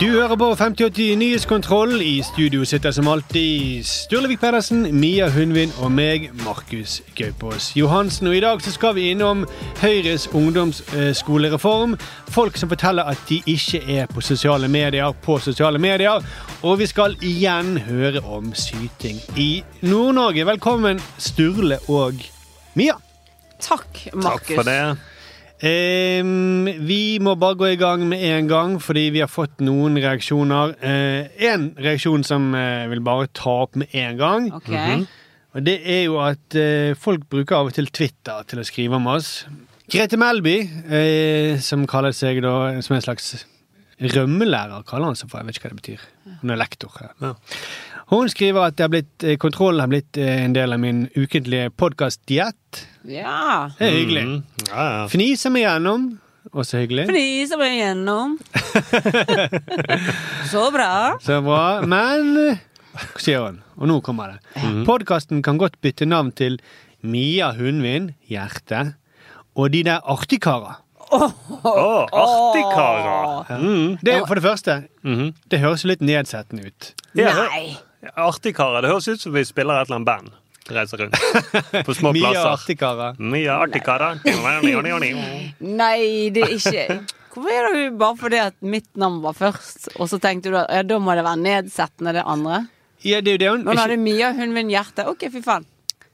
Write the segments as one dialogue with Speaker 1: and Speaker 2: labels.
Speaker 1: Du hører på 5080 Nyhetskontroll. I studio sitter som alltid Sturlevik Pedersen, Mia Hundvin og meg, Markus Gaupås Johansen. Og I dag så skal vi innom Høyres ungdomsskolereform. Folk som forteller at de ikke er på sosiale medier på sosiale medier. Og vi skal igjen høre om syting i Nord-Norge. Velkommen, Sturle og Mia.
Speaker 2: Takk, Markus.
Speaker 3: Takk for det.
Speaker 1: Ehm, vi må bare gå i gang med en gang, fordi vi har fått noen reaksjoner. Én reaksjon som eh, vil bare ta opp med en gang.
Speaker 2: Ok.
Speaker 1: Og det er jo at eh, folk bruker av og til Twitter til å skrive om oss. Grete Melby, eh, som kaller seg da som en slags rømmelærer, kaller han seg for. Jeg vet ikke hva det betyr. Hun er lektor. Ja. Hun skriver at kontrollen har blitt, eh, kontroll har blitt eh, en del av min ukentlige podkastdiett.
Speaker 2: Ja.
Speaker 1: Det er hyggelig.
Speaker 3: Mm. Ja, ja.
Speaker 1: Fniser meg gjennom. Også hyggelig.
Speaker 2: Fniser meg gjennom. Så bra.
Speaker 1: Så bra. Men sier hun? Og nå kommer det.
Speaker 3: mm.
Speaker 1: Podkasten kan godt bytte navn til Mia Hundvin, hjerte, og De der artigkara.
Speaker 3: Å, artig, karer!
Speaker 1: Mm. Det, for det første,
Speaker 3: Mhm.
Speaker 1: det høres jo litt nedsettende ut.
Speaker 3: Ja,
Speaker 2: Nei.
Speaker 3: Artig, karer. Det høres ut som vi spiller et eller annet band. Reiser rundt på små
Speaker 1: Mye
Speaker 3: plasser.
Speaker 1: artigkara.
Speaker 3: Mye artig, karer.
Speaker 2: Nei, det er ikke Hvorfor er det bare fordi at mitt navn var først, og så tenkte du at ja, da må det være nedsettende, det andre?
Speaker 1: Ja, det er jo det hun
Speaker 2: Nå det Mia, hun min hjerte. OK, fy faen.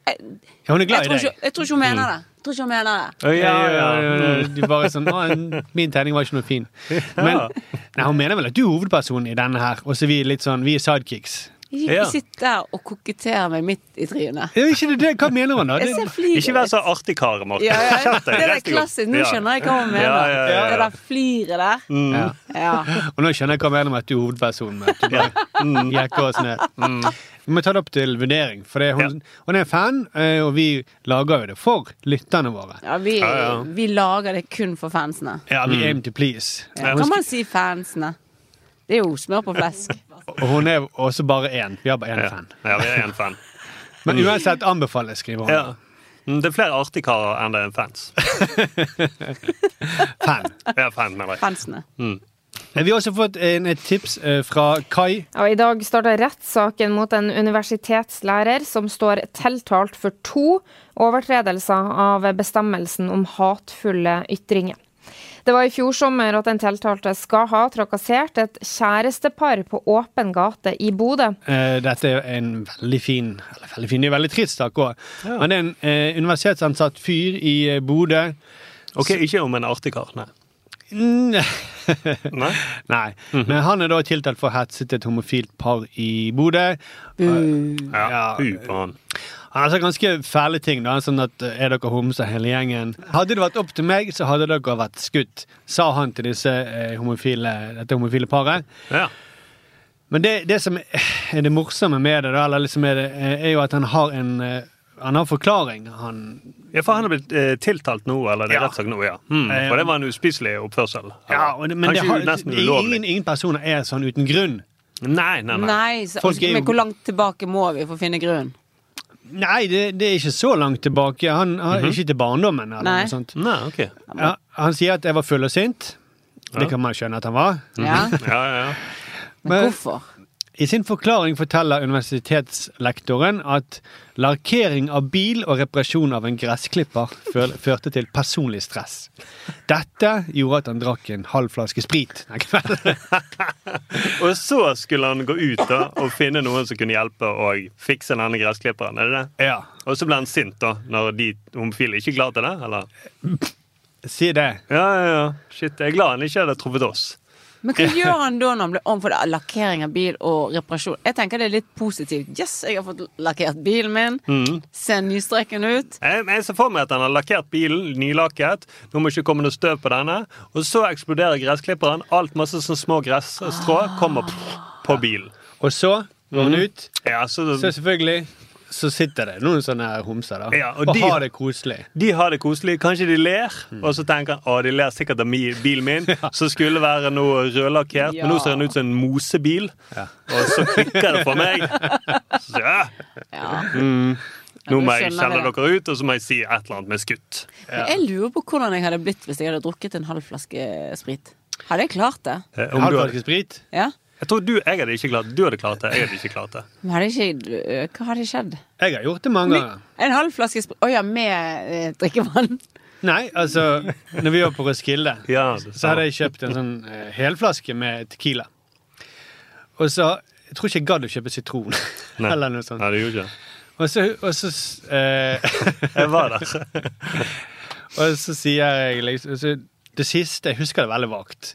Speaker 2: Jeg,
Speaker 1: ja, Hun er glad
Speaker 2: tror
Speaker 1: i deg.
Speaker 2: jeg tror ikke hun mener det. Jeg tror ikke hun mener det.
Speaker 3: Ja, ja, ja.
Speaker 1: Du bare sånn «Å, Min tegning var ikke noe fin. Men nei, hun mener vel at du er hovedpersonen i denne her, og så vi er litt sånn, vi er sidekicks.
Speaker 2: Ikke
Speaker 3: Ja.
Speaker 2: sitt der og kokettere meg midt i trynet.
Speaker 1: Ja, ikke det det? Hva mener hun da? Det,
Speaker 3: Ikke vær så artig, kar, Markus.
Speaker 2: Ja, ja, det er klassisk. Nå skjønner jeg hva hun mener.
Speaker 3: Ja, ja, ja,
Speaker 2: Det der fliret der.
Speaker 1: ja.
Speaker 2: Ja.
Speaker 1: Og nå skjønner jeg hva hun mener med at du er hovedpersonen. Med du bare
Speaker 3: Mm.
Speaker 1: jekker oss ned. Vi må ta det opp til vurdering, for det hun, hun er fan, eh, og vi lager jo det for lytterne våre.
Speaker 2: Ja, vi,
Speaker 3: Ja, ja.
Speaker 2: vi lager det kun for fansene.
Speaker 1: Ja, vi aim to please.
Speaker 2: Ja. Kan man si fansene? Det er jo smør på flesk.
Speaker 1: Og hun er også bare én. Vi har bare én
Speaker 3: Ja.
Speaker 1: fan.
Speaker 3: ja, vi er en fan.
Speaker 1: Men uansett anbefales, skriver hun.
Speaker 3: Ja. Mm, Det er flere artige karer enn det er fans.
Speaker 1: Fan.
Speaker 3: Ja, fan, mener jeg.
Speaker 2: Fansene.
Speaker 1: Vi har også fått en, et tips eh, fra Kai.
Speaker 4: Og I dag starter rettssaken mot en universitetslærer som står tiltalt for to overtredelser av bestemmelsen om hatefulle ytringer. Det var i fjor sommer at den tiltalte skal ha trakassert et kjærestepar på åpen gate i Bodø.
Speaker 1: Eh, dette er en veldig fin Eller veldig fin, det er veldig trist sak òg. Men det er en eh, universitetsansatt fyr i eh, Bodø.
Speaker 3: Ok, ikke om en artig kar, nei.
Speaker 1: Nei.
Speaker 3: Nei?
Speaker 1: Nei. Men han er da tiltalt for å hetset et homofilt par i Bodø.
Speaker 3: Ja.
Speaker 1: Ja.
Speaker 3: Hu på han.
Speaker 1: Har sagt ganske fæle ting. da, sånn at eh, Er dere homser hele gjengen? Hadde det vært opp til meg, så hadde dere vært skutt, sa han til disse eh, homofile, dette homofile paret.
Speaker 3: Ja.
Speaker 1: Men det, det som er det morsomme med det, da, eller liksom er, det, er jo at han har en eh, han har forklaring. Han
Speaker 3: ja, for han har blitt eh, tiltalt nå, eller det er
Speaker 1: Ja.
Speaker 3: rettssak nå, ja. Mm, for det var en uspiselig oppførsel.
Speaker 1: Ja, og det, men det har, ingen, ingen personer er sånn uten grunn.
Speaker 3: Nei, nei, nei.
Speaker 2: Nei, så,
Speaker 1: er
Speaker 2: men hvor langt tilbake må vi for å finne grunn?
Speaker 1: Nei, det, det er ikke så langt tilbake. Han har Ikke til barndommen. eller
Speaker 2: Nei.
Speaker 1: noe sånt.
Speaker 3: Nei, okay.
Speaker 1: Ja, han sier at jeg var full og sint. Det kan man skjønne at han var.
Speaker 2: Ja,
Speaker 3: Ja, ja, ja.
Speaker 2: men
Speaker 1: Men-
Speaker 2: hvorfor?
Speaker 1: I sin forklaring forteller universitetslektoren at lakkering av bil og reparasjon av en gressklipper førte til personlig stress. Dette gjorde at han drakk en halv flaske sprit. den kvelden.
Speaker 3: Og så skulle han gå ut da, og finne noen som kunne hjelpe å fikse denne gressklipperen. er det det?
Speaker 1: Ja,
Speaker 3: Og så ble han sint da, når de homofile ikke glad til det? eller?
Speaker 1: si det.
Speaker 3: Ja, ja, ja. Shit, jeg er glad han ikke hadde truffet oss.
Speaker 2: Men hva gjør han da når han blir om for det er lakkering av bil og reparasjon? Jeg tenker det er litt positivt. Yes, jeg har fått lakkert bilen min.
Speaker 3: Mm.
Speaker 2: Ser nystreken ut.
Speaker 3: Jeg, jeg ser for meg at han har lakkert bilen, nylakket. Nå må ikke komme noe støv på denne. Og så eksploderer gressklipperen. Alt masse sånn små gressstrå kommer på bilen.
Speaker 1: Og så går han ut.
Speaker 3: Ja, så
Speaker 1: Så selvfølgelig så sitter det noen sånne homser da,
Speaker 3: Ja, og
Speaker 1: og,
Speaker 3: de-
Speaker 1: har det koselig.
Speaker 3: De har det koselig. Kanskje de ler, og så tenker han å, de ler sikkert av bilen min, som skulle være noe rødlakkert, men nå ser den ut som en mosebil. Og så klikker det for meg. Så, ja.
Speaker 2: Ja.
Speaker 3: mm. Nå må jeg skjelle dere ut, og så må jeg si et eller annet med skutt.
Speaker 2: Jeg lurer på hvordan jeg hadde blitt hvis jeg hadde drukket en halv flaske sprit. Hadde jeg klart det?
Speaker 3: Eh, om du hadde,
Speaker 1: sprit.
Speaker 2: Ja?
Speaker 3: Jeg tror du, jeg hadde ikke klart det. Du hadde klart det. Jeg hadde ikke klart det.
Speaker 2: Men hadde ikke, hva hadde skjedd?
Speaker 1: Jeg har gjort det mange ganger.
Speaker 2: En halv flaske sprit Å ja, med eh, drikkevann?
Speaker 1: Nei, altså, når vi var på Roskilde,
Speaker 3: Ja,
Speaker 1: så hadde jeg kjøpt en sånn eh, helflaske med Tequila. Og så Jeg tror ikke jeg gadd å kjøpe sitron.
Speaker 3: Nei.
Speaker 1: Eller noe sånt.
Speaker 3: Nei, det gjorde ikke.
Speaker 1: Og så, og så eh,
Speaker 3: Jeg var der.
Speaker 1: Og så sier jeg liksom Det siste Jeg husker det veldig vagt.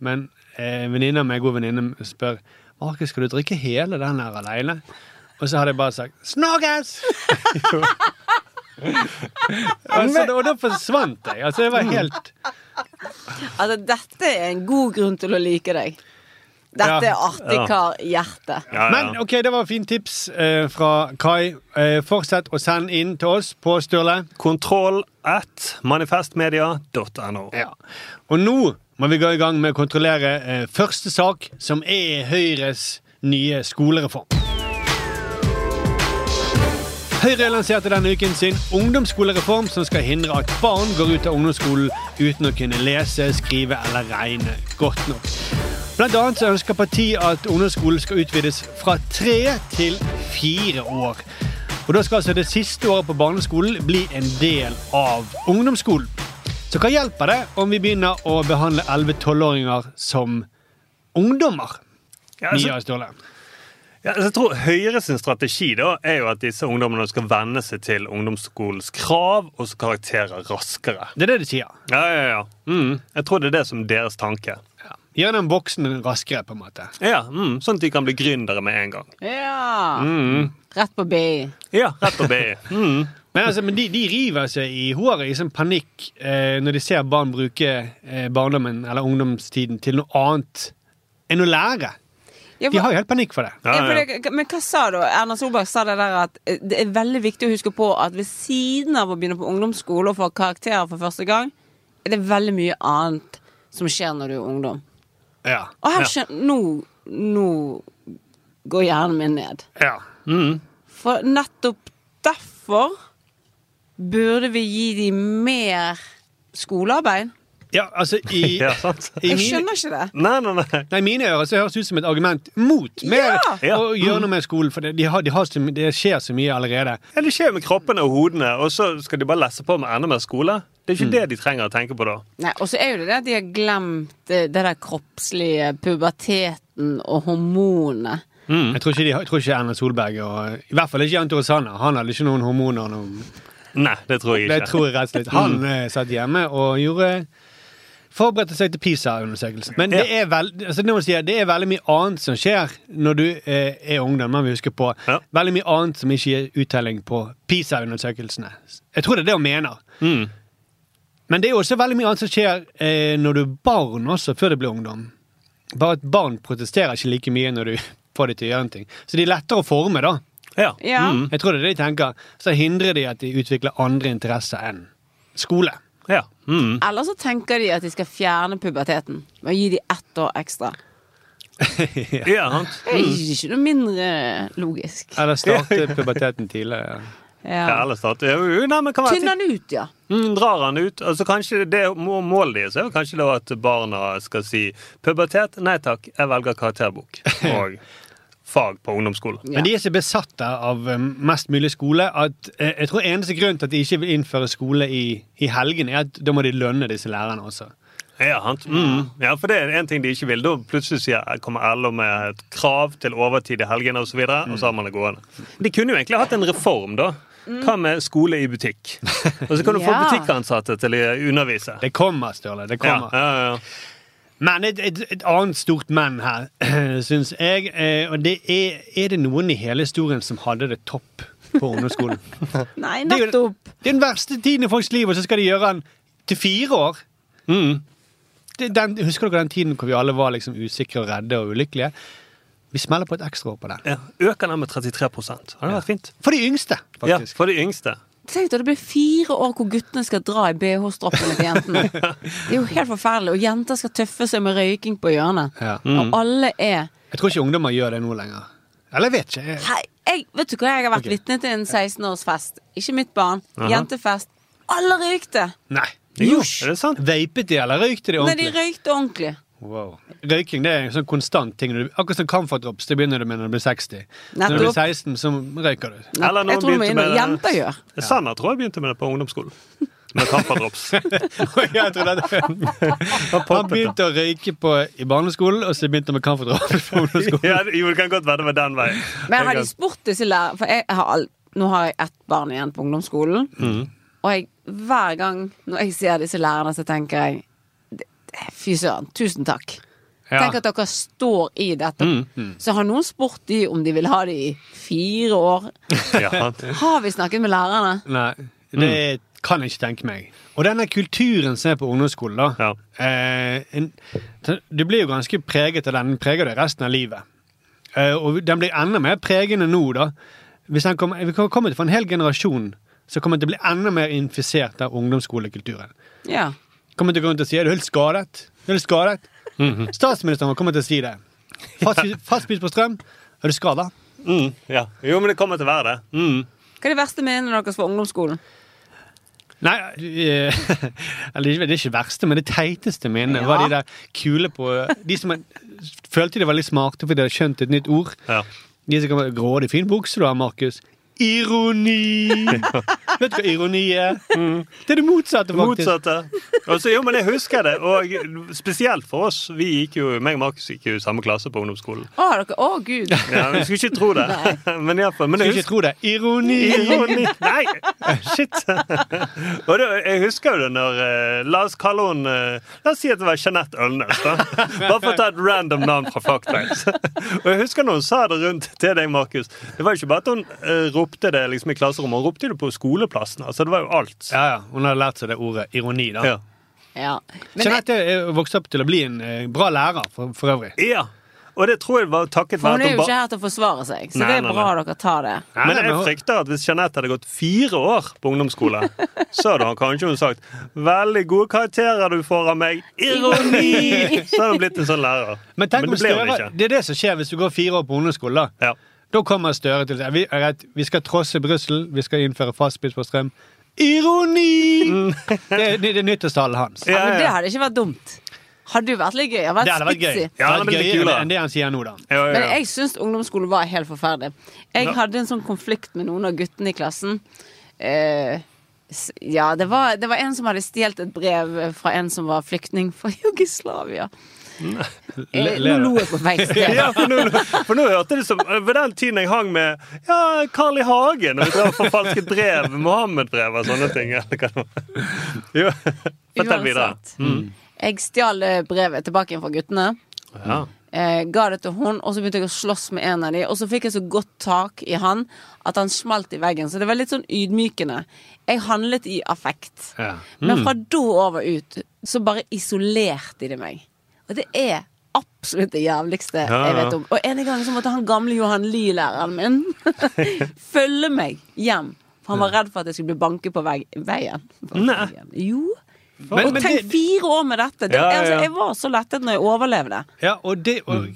Speaker 1: Men eh, en venninne av meg, god venninne, spør Markus, skal du drikke hele den her aleine? Og så hadde jeg bare sagt 'Snakkes!' altså, og da forsvant jeg. Altså, jeg var helt
Speaker 2: Altså, dette er en god grunn til å like deg. Dette
Speaker 1: Ja.
Speaker 2: er artig kar hjerte.
Speaker 3: Ja, ja.
Speaker 1: Men ok, det var fint tips eh, fra Kai. Eh, fortsett å sende inn til oss på Sturle.
Speaker 3: Kontroll at manifestmedia.no.
Speaker 1: Ja. Og nå må vi gå i gang med å kontrollere eh, første sak, som er Høyres nye skolereform. Høyre lanserte denne uken sin ungdomsskolereform som skal hindre at barn går ut av ungdomsskolen uten å kunne lese, skrive eller regne godt nok. Blant annet så ønsker partiet at ungdomsskolen skal utvides fra tre til fire år. Og Da skal altså det siste året på barneskolen bli en del av ungdomsskolen. Så hva hjelper det om vi begynner å behandle 11-12-åringer som ungdommer?
Speaker 3: Ja, altså-
Speaker 1: Mia
Speaker 3: Ja, altså, jeg tror Høyre sin strategi da, er jo at disse ungdommene skal venne seg til ungdomsskolens krav og så karakterer raskere.
Speaker 1: Det er det de sier.
Speaker 3: Ja, ja, ja. Mm. Jeg tror det er det som er deres tanke.
Speaker 1: Gjør den voksen raskere, på en måte.
Speaker 3: Ja, mm. Sånn at de kan bli gründere med en gang.
Speaker 2: Ja.
Speaker 3: Mm.
Speaker 2: Rett på BI.
Speaker 3: Ja, rett på BI. Mm.
Speaker 1: Men, altså, men de, de river seg i håret i sånn panikk eh, når de ser barn bruke eh, barndommen eller ungdomstiden til noe annet enn å lære.
Speaker 2: Ja,
Speaker 1: De har jo helt panikk for det.
Speaker 3: Ja,
Speaker 2: Ja, for
Speaker 3: ja.
Speaker 2: det, men hva sa du? Erna Solberg sa det der at eh, det er veldig viktig å huske på at ved siden av å begynne på ungdomsskole og få karakterer for første gang, er det veldig mye annet som skjer når du er ungdom.
Speaker 1: Ja.
Speaker 2: Og her
Speaker 3: Ja.
Speaker 2: Nå, nå går hjernen min ned.
Speaker 1: ja.
Speaker 3: Mm.
Speaker 2: For nettopp derfor burde vi gi dem mer skolearbeid.
Speaker 1: Ja, altså i,
Speaker 3: Ja, sant.
Speaker 1: i
Speaker 2: Jeg
Speaker 1: mine,
Speaker 2: skjønner ikke det.
Speaker 3: Nei, nei, nei.
Speaker 1: nei, mine ører så høres ut som et argument mot mer
Speaker 2: Ja!
Speaker 1: Å gjøre noe med skolen. For det, de har, de har så, my- det skjer så mye allerede.
Speaker 3: Ja, det skjer med kroppene og hodene, og så skal de bare lesse på med enda mer skole. Det er
Speaker 1: Mm.
Speaker 3: ikke det de trenger å tenke på da.
Speaker 2: Nei, Og så er jo det det at de har glemt det, det der kroppslige, puberteten og hormonene.
Speaker 1: Jeg tror ikke, de, har- jeg tror ikke Erna Solberg og I hvert fall ikke Jan Tore Sanner. Han hadde ikke noen hormoner. Noen,
Speaker 3: Nei, det tror jeg ikke.
Speaker 1: det tror jeg rett og slett. Han eh, satt hjemme og gjorde forberedte seg til PISA-undersøkelsen. Men det er, vel, altså, det, må si, det er veldig mye annet som skjer når du eh, er ungdom. Man vil huske på
Speaker 3: Ja.
Speaker 1: veldig mye annet som ikke gir uttelling på PISA-undersøkelsene. Jeg tror det er det hun mener.
Speaker 3: Mm.
Speaker 1: Men det er jo også veldig mye annet som skjer eh, når du er barn også, før du blir ungdom. Bare at barn protesterer ikke like mye når du får dem til å gjøre en ting. Så de er lettere å forme, da.
Speaker 3: Ja.
Speaker 2: Ja.
Speaker 3: Mm.
Speaker 1: Jeg tror det er det de tenker. Så hindrer de at de utvikler andre interesser enn skole.
Speaker 3: ja. Mm.
Speaker 2: Eller så tenker de at de skal fjerne puberteten med å gi de ett år ekstra.
Speaker 3: ja sant.
Speaker 2: Det er ikke noe mindre logisk.
Speaker 1: Eller starte puberteten tidligere.
Speaker 3: Ja,
Speaker 2: Ja.
Speaker 3: eller starte
Speaker 2: Tynne den ut, ja.
Speaker 3: Mm, drar han ut. Altså kanskje det Målet deres er kanskje da at barna skal si pubertet, nei takk, jeg velger karakterbok og fag på ungdomsskolen.
Speaker 1: Men de er så besatte av eh, mest mulig skole at eh, jeg tror eneste grunn til at de ikke vil innføre skole i, i helgen, er at da må de lønne disse lærerne også.
Speaker 3: Ja. Mm. ja, for det er en ting de ikke vil. Da plutselig sier, kommer LO med et krav til overtid i helgene osv., og, så videre, og så har man det gående. De kunne jo egentlig hatt en reform, da. Hva med skole i butikk? Og så kan du få butikkansatte til å undervise.
Speaker 1: Det kommer, Sturle. Det kommer.
Speaker 3: Ja, ja, ja.
Speaker 1: Men et, et, et annet stort men her, syns jeg, eh, og det er Er det noen i hele historien som hadde det topp på ungdomsskolen?
Speaker 2: Nei,
Speaker 1: Det er jo- Det er den verste tiden i folks liv, og så skal de gjøre den til fire år.
Speaker 3: Mm.
Speaker 1: Det- Den, husker dere den tiden hvor vi alle var liksom usikre og redde og ulykkelige? Vi smeller på et ekstra år på den.
Speaker 3: ja. Øker den med 33 Hadde vært fint.
Speaker 1: For de yngste, faktisk.
Speaker 3: Ja, for de yngste.
Speaker 2: Tenk deg, Det blir fire år hvor guttene skal dra i BH-stroppene til jentene. Det er jo helt forferdelig. Og jenter skal tøffe seg med røyking på hjørnet.
Speaker 1: Ja.
Speaker 2: Og alle er
Speaker 1: Jeg tror ikke ungdommer gjør det nå lenger. Eller jeg vet ikke. Jeg,
Speaker 2: Hei, jeg, Vet du hva, jeg har vært
Speaker 1: okay.
Speaker 2: vitne til en 16-årsfest. Ikke mitt barn. Jentefest. Alle røykte!
Speaker 1: nei.
Speaker 3: Jo, er det sant?
Speaker 1: Veipet de, eller røykte de ordentlig?
Speaker 2: Nei, de røykte ordentlig.
Speaker 1: Wow. Røyking det er en sånn konstant ting. Akkurat som camphordrops. Det begynner du med når du blir 60. Når du blir 16, så røyker du.
Speaker 3: Eller noen
Speaker 2: Jeg tror
Speaker 3: begynte med-
Speaker 2: jenter gjør.
Speaker 3: Sanna tror jeg begynte med det på ungdomsskolen. Med kaffedrops.
Speaker 1: Jeg tror det- Han begynte å røyke på, i barneskolen, og så begynte han med camphordrops på ungdomsskolen.
Speaker 3: ja, jo, det kan godt være det med den veien.
Speaker 2: Men har de spurt disse lærerne For jeg har all, nå har jeg ett barn igjen på ungdomsskolen.
Speaker 3: Mm.
Speaker 2: Og jeg, hver gang når jeg ser disse lærerne, så tenker jeg Fy søren, tusen takk.
Speaker 1: Ja.
Speaker 2: Tenk at dere står i dette.
Speaker 3: Mm,
Speaker 2: Så har noen spurt de om de vil ha det i fire år.
Speaker 3: Ja.
Speaker 2: Har vi snakket med lærerne?
Speaker 1: Nei, det kan jeg ikke tenke meg. Og denne kulturen som er på ungdomsskolen, da.
Speaker 3: Ja.
Speaker 1: Eh, du blir jo ganske preget av den. Den preger deg resten av livet. Eh, og den blir enda mer pregende nå, da. Hvis den kommer, vi kommer til å få en hel generasjon som kommer til å bli enda mer infisert av ungdomsskolekulturen.
Speaker 2: Ja.
Speaker 1: Kommer til å gå rundt og si er du helt skadet. Er du skadet? Statsministeren kommer til å si det. Fastpris fastpris på strøm. Er du skada?
Speaker 3: Mm, ja. Jo, men det kommer til å være det. Mm.
Speaker 2: Hva er det verste minnet deres fra ungdomsskolen?
Speaker 1: Nei, eh, eller det er ikke verste, men det teiteste minnet
Speaker 2: Ja.
Speaker 1: var de der kule på De som følte de var litt smarte fordi de hadde skjønt et nytt ord.
Speaker 3: Ja.
Speaker 1: De som kan Grådig fin bukse du har, Markus. Ironi! Vet du hva ironi er? Det er det motsatte, faktisk.
Speaker 3: Motsatte. Også, jo, men jeg husker det. Og spesielt for oss. Vi gikk jo, meg og Markus gikk jo i samme klasse på ungdomsskolen.
Speaker 2: Å, dere, oh, gud!
Speaker 3: Ja, Vi skulle ikke tro det. Men iallfall. Skulle
Speaker 1: ikke tro det. Ironi!
Speaker 3: Ironi. Nei, shit. Og det, jeg husker jo det når eh, La oss kalle henne eh, La oss si at det var Jeanette Ølnes. da. Bare for å ta et random navn fra Faktex. Og jeg husker når hun sa det rundt til deg, Markus. Det var jo ikke bare at hun uh, ropte det liksom i klasserommet, hun ropte det på skoleplassen. Altså, det var jo alt.
Speaker 1: Ja, ja. Hun hadde lært seg det ordet ironi, da.
Speaker 3: Ja.
Speaker 2: Ja. Men
Speaker 1: Jeanette er vokst opp til å bli en eh, bra lærer, for, for øvrig.
Speaker 3: ja. Og det tror jeg var takket
Speaker 2: for hun er jo ikke her til å forsvare seg, så
Speaker 3: Nei,
Speaker 2: det er
Speaker 3: nei,
Speaker 2: bra
Speaker 3: nei.
Speaker 2: dere tar det.
Speaker 1: Nei,
Speaker 3: Men jeg frykter at hvis Jeanette hadde gått fire år på ungdomsskole, så hadde hun kanskje hun sagt 'Veldig gode karakterer du får av meg'. Ironi! Så hadde hun blitt en sånn lærer.
Speaker 1: Men tenk om
Speaker 3: det ble hun ikke.
Speaker 1: det er det som skjer hvis du går fire år på ungdomsskole. da.
Speaker 3: Ja.
Speaker 1: Da kommer Støre til å si vi, er rett, vi skal trosse Brussel, vi skal innføre fastpris på strøm. Ironi! Det, er- det er nyttårstallet hans.
Speaker 2: Ja, men det hadde ikke vært dumt. Hadde jo vært litt gøy. Det hadde
Speaker 1: Det
Speaker 2: vært
Speaker 1: hadde vært gøy.
Speaker 2: Ja,
Speaker 1: Det hadde vært gøyere enn det han sier nå, da.
Speaker 3: Ja, ja,
Speaker 2: Men jeg syns ungdomsskolen var helt forferdelig. Jeg
Speaker 3: Ja.
Speaker 2: hadde en sånn konflikt med noen av guttene i klassen. Eh, ja, det var, det var en som hadde stjålet et brev fra en som var flyktning fra Jugoslavia. Eh, Nå lo jeg på vei sted.
Speaker 3: Ja, for nå, for nå hørte det som Ved den tiden jeg hang med Ja, Carl I. Hagen og drev forfalsket brev, Mohammed-brev og sånne ting. Jo, Fortell videre.
Speaker 2: Uansett.
Speaker 3: Mm.
Speaker 2: Jeg stjal brevet tilbake igjen fra guttene.
Speaker 3: Ja.
Speaker 2: Eh, ga det til hun, og så begynte jeg å slåss med en av de, og så fikk jeg så godt tak i han at han smalt i veggen. Så det var litt sånn ydmykende. Jeg handlet i affekt.
Speaker 1: Ja.
Speaker 2: Men fra da over ut så bare isolerte de meg. Og det er absolutt det jævligste
Speaker 3: Ja,
Speaker 2: jeg vet om. Og en gang så måtte han gamle Johan Lie-læreren min følge meg hjem. For han var redd for at jeg skulle bli banket på vei veien.
Speaker 3: Nei.
Speaker 2: Jo.
Speaker 1: Men-
Speaker 2: og
Speaker 1: men
Speaker 2: tenk
Speaker 1: det-
Speaker 2: fire år med dette! Det,
Speaker 3: Ja, ja, ja.
Speaker 2: Altså, jeg var så lettet når jeg overlevde.
Speaker 1: Ja, og det og,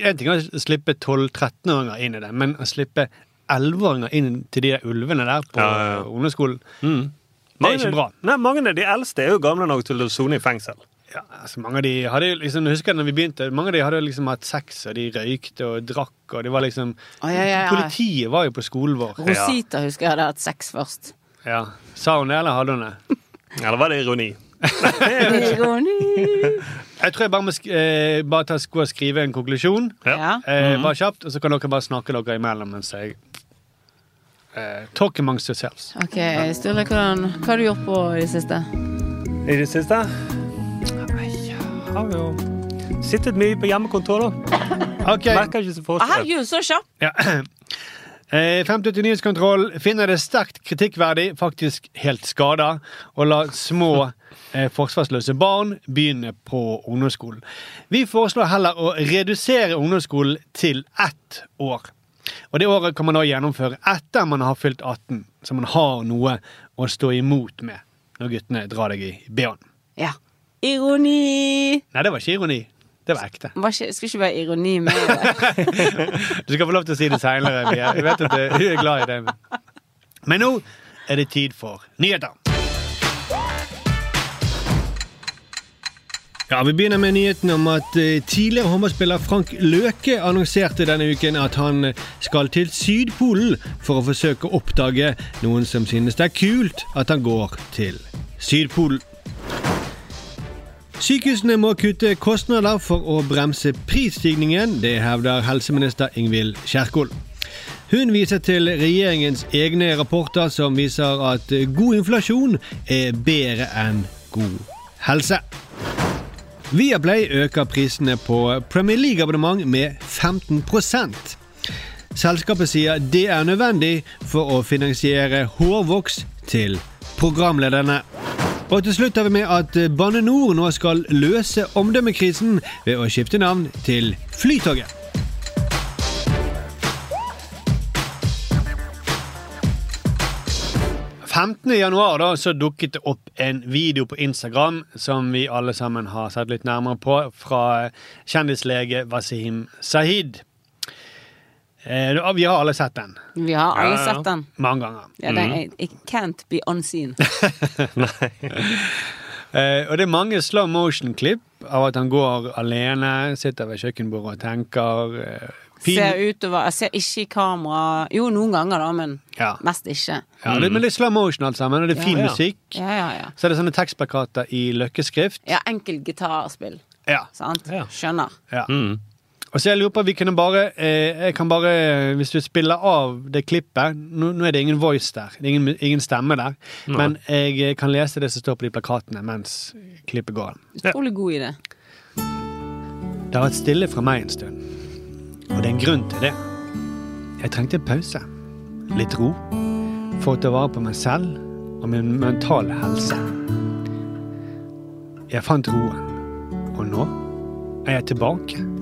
Speaker 1: En ting er å slippe 12-13-åringer inn i det, men å slippe 11-åringer inn til de der ulvene der på
Speaker 3: Ja, ja, ja.
Speaker 1: ungdomsskolen
Speaker 3: Mm.
Speaker 1: Det er ikke bra.
Speaker 3: Nei, mange av de eldste er jo gamle nok til å sone i fengsel.
Speaker 1: Ja, altså Mange av de hadde jo liksom, jeg husker når vi begynte, mange av de hadde jo liksom hatt sex, og de røykte og drakk, og det var liksom
Speaker 2: Å, ja, ja, ja.
Speaker 1: Politiet var jo på skolen vår.
Speaker 2: Rosita husker jeg hadde hatt sex først.
Speaker 1: Ja. Sa hun det, eller hadde hun det?
Speaker 3: Eller var det ironi?
Speaker 2: Ironi.
Speaker 1: Jeg tror jeg bare må sk eh, bare ta, sko og skrive en konklusjon.
Speaker 2: Ja.
Speaker 1: Eh, Bare kjapt, og så kan dere bare snakke dere imellom mens jeg eh, Talk amongst yourselves.
Speaker 2: Ok, Sturle, hva har du gjort på i det siste?
Speaker 3: I det siste? Har jo sittet mye på hjemmekontor, da.
Speaker 1: Okay.
Speaker 3: Merker ikke så forskjell.
Speaker 2: Herregud, så kjapt!
Speaker 1: ja. Eh, 50 nyhetskontroll finner det sterkt kritikkverdig, faktisk helt skada, å la små eh, forsvarsløse barn begynne på ungdomsskolen. Vi foreslår heller å redusere ungdomsskolen til ett år. Og det året kan man da gjennomføre etter man har fylt 18, så man har noe å stå imot med når guttene drar deg i bh-en.
Speaker 2: Ja. Ironi!
Speaker 1: Nei, det var ikke ironi. Det var ekte.
Speaker 2: Var ikke, skal ikke være ironi med det.
Speaker 1: Du skal få lov til å si det seinere. Jeg vet at du er glad i det. Men nå er det tid for nyheter. Ja, Vi begynner med nyheten om at eh, tidligere håndballspiller Frank Løke annonserte denne uken at han skal til Sydpolen for å forsøke å oppdage noen som synes det er kult at han går til Sydpolen. Sykehusene må kutte kostnader for å bremse prisstigningen, det hevder helseminister Ingvild Kjerkol. Hun viser til regjeringens egne rapporter som viser at god inflasjon er bedre enn god helse. Viaplay øker prisene på Premier League-abonnement med 15% Selskapet sier det er nødvendig for å finansiere hårvoks til programlederne. Og til slutt har vi med at Bane Nor nå skal løse omdømmekrisen ved å skifte navn til Flytoget. «15. januar dukket det opp en video på Instagram som vi alle sammen har sett litt nærmere på, fra kjendislege Wasim Sahid. Eh, vi har alle sett den.
Speaker 2: Vi har alle
Speaker 3: Ja, ja.
Speaker 2: sett den.
Speaker 1: Mange ganger.
Speaker 2: Ja, den er, it can't be unseen.
Speaker 1: Eh, og det er mange slow motion-klipp av at han går alene, sitter ved kjøkkenbordet og tenker. Eh, fin-
Speaker 2: Ser utover Jeg ser ikke i kamera. Jo, noen ganger, da, men
Speaker 1: Ja.
Speaker 2: mest ikke.
Speaker 1: Ja, det, men det er slow motion alt sammen, og det er fin
Speaker 3: Ja, ja.
Speaker 1: musikk.
Speaker 2: Ja, ja, ja.
Speaker 1: Så er det sånne tekstplakater i løkkeskrift.
Speaker 2: Ja, enkel gitarspill.
Speaker 1: Ja.
Speaker 2: Sant?
Speaker 3: Ja.
Speaker 2: Skjønner.
Speaker 1: ja.
Speaker 3: Mm.
Speaker 1: Og så jeg lurer på, vi kunne bare, eh, jeg kan bare, Hvis du spiller av det klippet Nå, nå er det ingen voice der, det er ingen, ingen stemme der.
Speaker 3: Nei.
Speaker 1: Men jeg kan lese det som står på de plakatene mens klippet går.
Speaker 2: Utrolig god idé.
Speaker 1: Det har vært stille fra meg en stund. Og det er en grunn til det. Jeg trengte en pause. Litt ro. For å ta vare på meg selv og min mentale helse. Jeg fant roen. Og nå er jeg tilbake.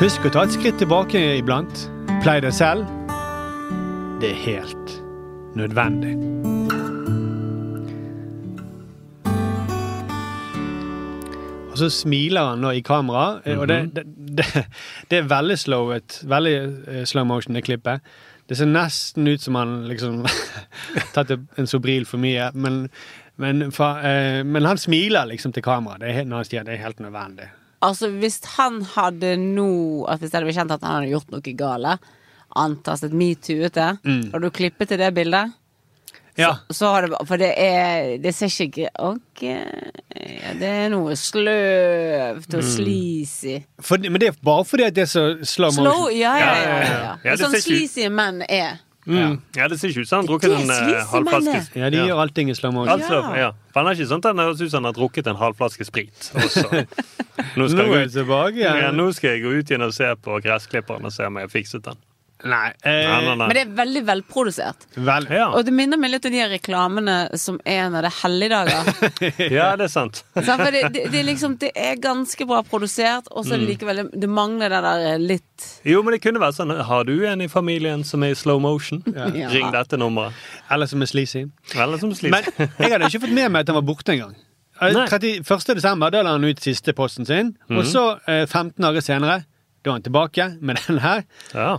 Speaker 1: Husk å ta et skritt tilbake iblant. Plei deg selv. Det er helt nødvendig. Og så smiler han nå i kamera, eh, og det, det, det, det er veldig slowet. Veldig eh, slow motion, det klippet. Det ser nesten ut som han liksom tatt en Sobril for mye. Men, men, eh, men han smiler liksom til kamera. Det er når han sier det er helt nødvendig.
Speaker 2: Altså, hvis han hadde nå Hvis det hadde blitt kjent at han hadde gjort noe gale, antastet metoo ute, og du klippet til det bildet
Speaker 1: Ja.
Speaker 2: så har det For det er Det ser ikke Ok. Ja, det er noe sløvt og sleazy.
Speaker 1: For, men det er bare fordi at det er så slow motion.
Speaker 2: Slow, ja, ja, ja. ja, ja.
Speaker 3: Ja,
Speaker 2: sånn sleazy menn er.
Speaker 3: Mm. Ja, det ser ikke ut som han har drukket en eh, halvflaske.
Speaker 1: Ja, de gjør allting i slow motion.
Speaker 3: Altså, ja. For han er ikke sånn at han høres ut som han har drukket en halvflaske sprit. Og så, nå, skal
Speaker 1: Nå er
Speaker 3: jeg
Speaker 1: jeg
Speaker 3: gå,
Speaker 1: tilbake
Speaker 3: ja,
Speaker 1: igjen.
Speaker 3: nå skal jeg gå ut igjen og se på gressklipperen og se om jeg har fikset den.
Speaker 1: Nei.
Speaker 3: Nei, nei,
Speaker 1: Eh,
Speaker 3: nei.
Speaker 2: Men det er veldig velprodusert.
Speaker 1: vel.
Speaker 3: Ja.
Speaker 2: Og det minner meg litt om de reklamene som er når det er helligdager.
Speaker 3: ja, det er sant.
Speaker 2: Sant? For det, det, det, er liksom, det er ganske bra produsert, og så mm. likevel Det mangler det der litt
Speaker 3: Jo, men det kunne vært sånn Har du en i familien som er i slow motion?
Speaker 2: Ja.
Speaker 3: Ring dette nummeret.
Speaker 1: Eller som er sleazy.
Speaker 3: Eller som
Speaker 1: Men jeg hadde ikke fått med meg at han var borte engang. Eh, 31. desember da la han ut siste posten sin, og så eh, 15 dager senere da er han tilbake med den her.
Speaker 3: Ja.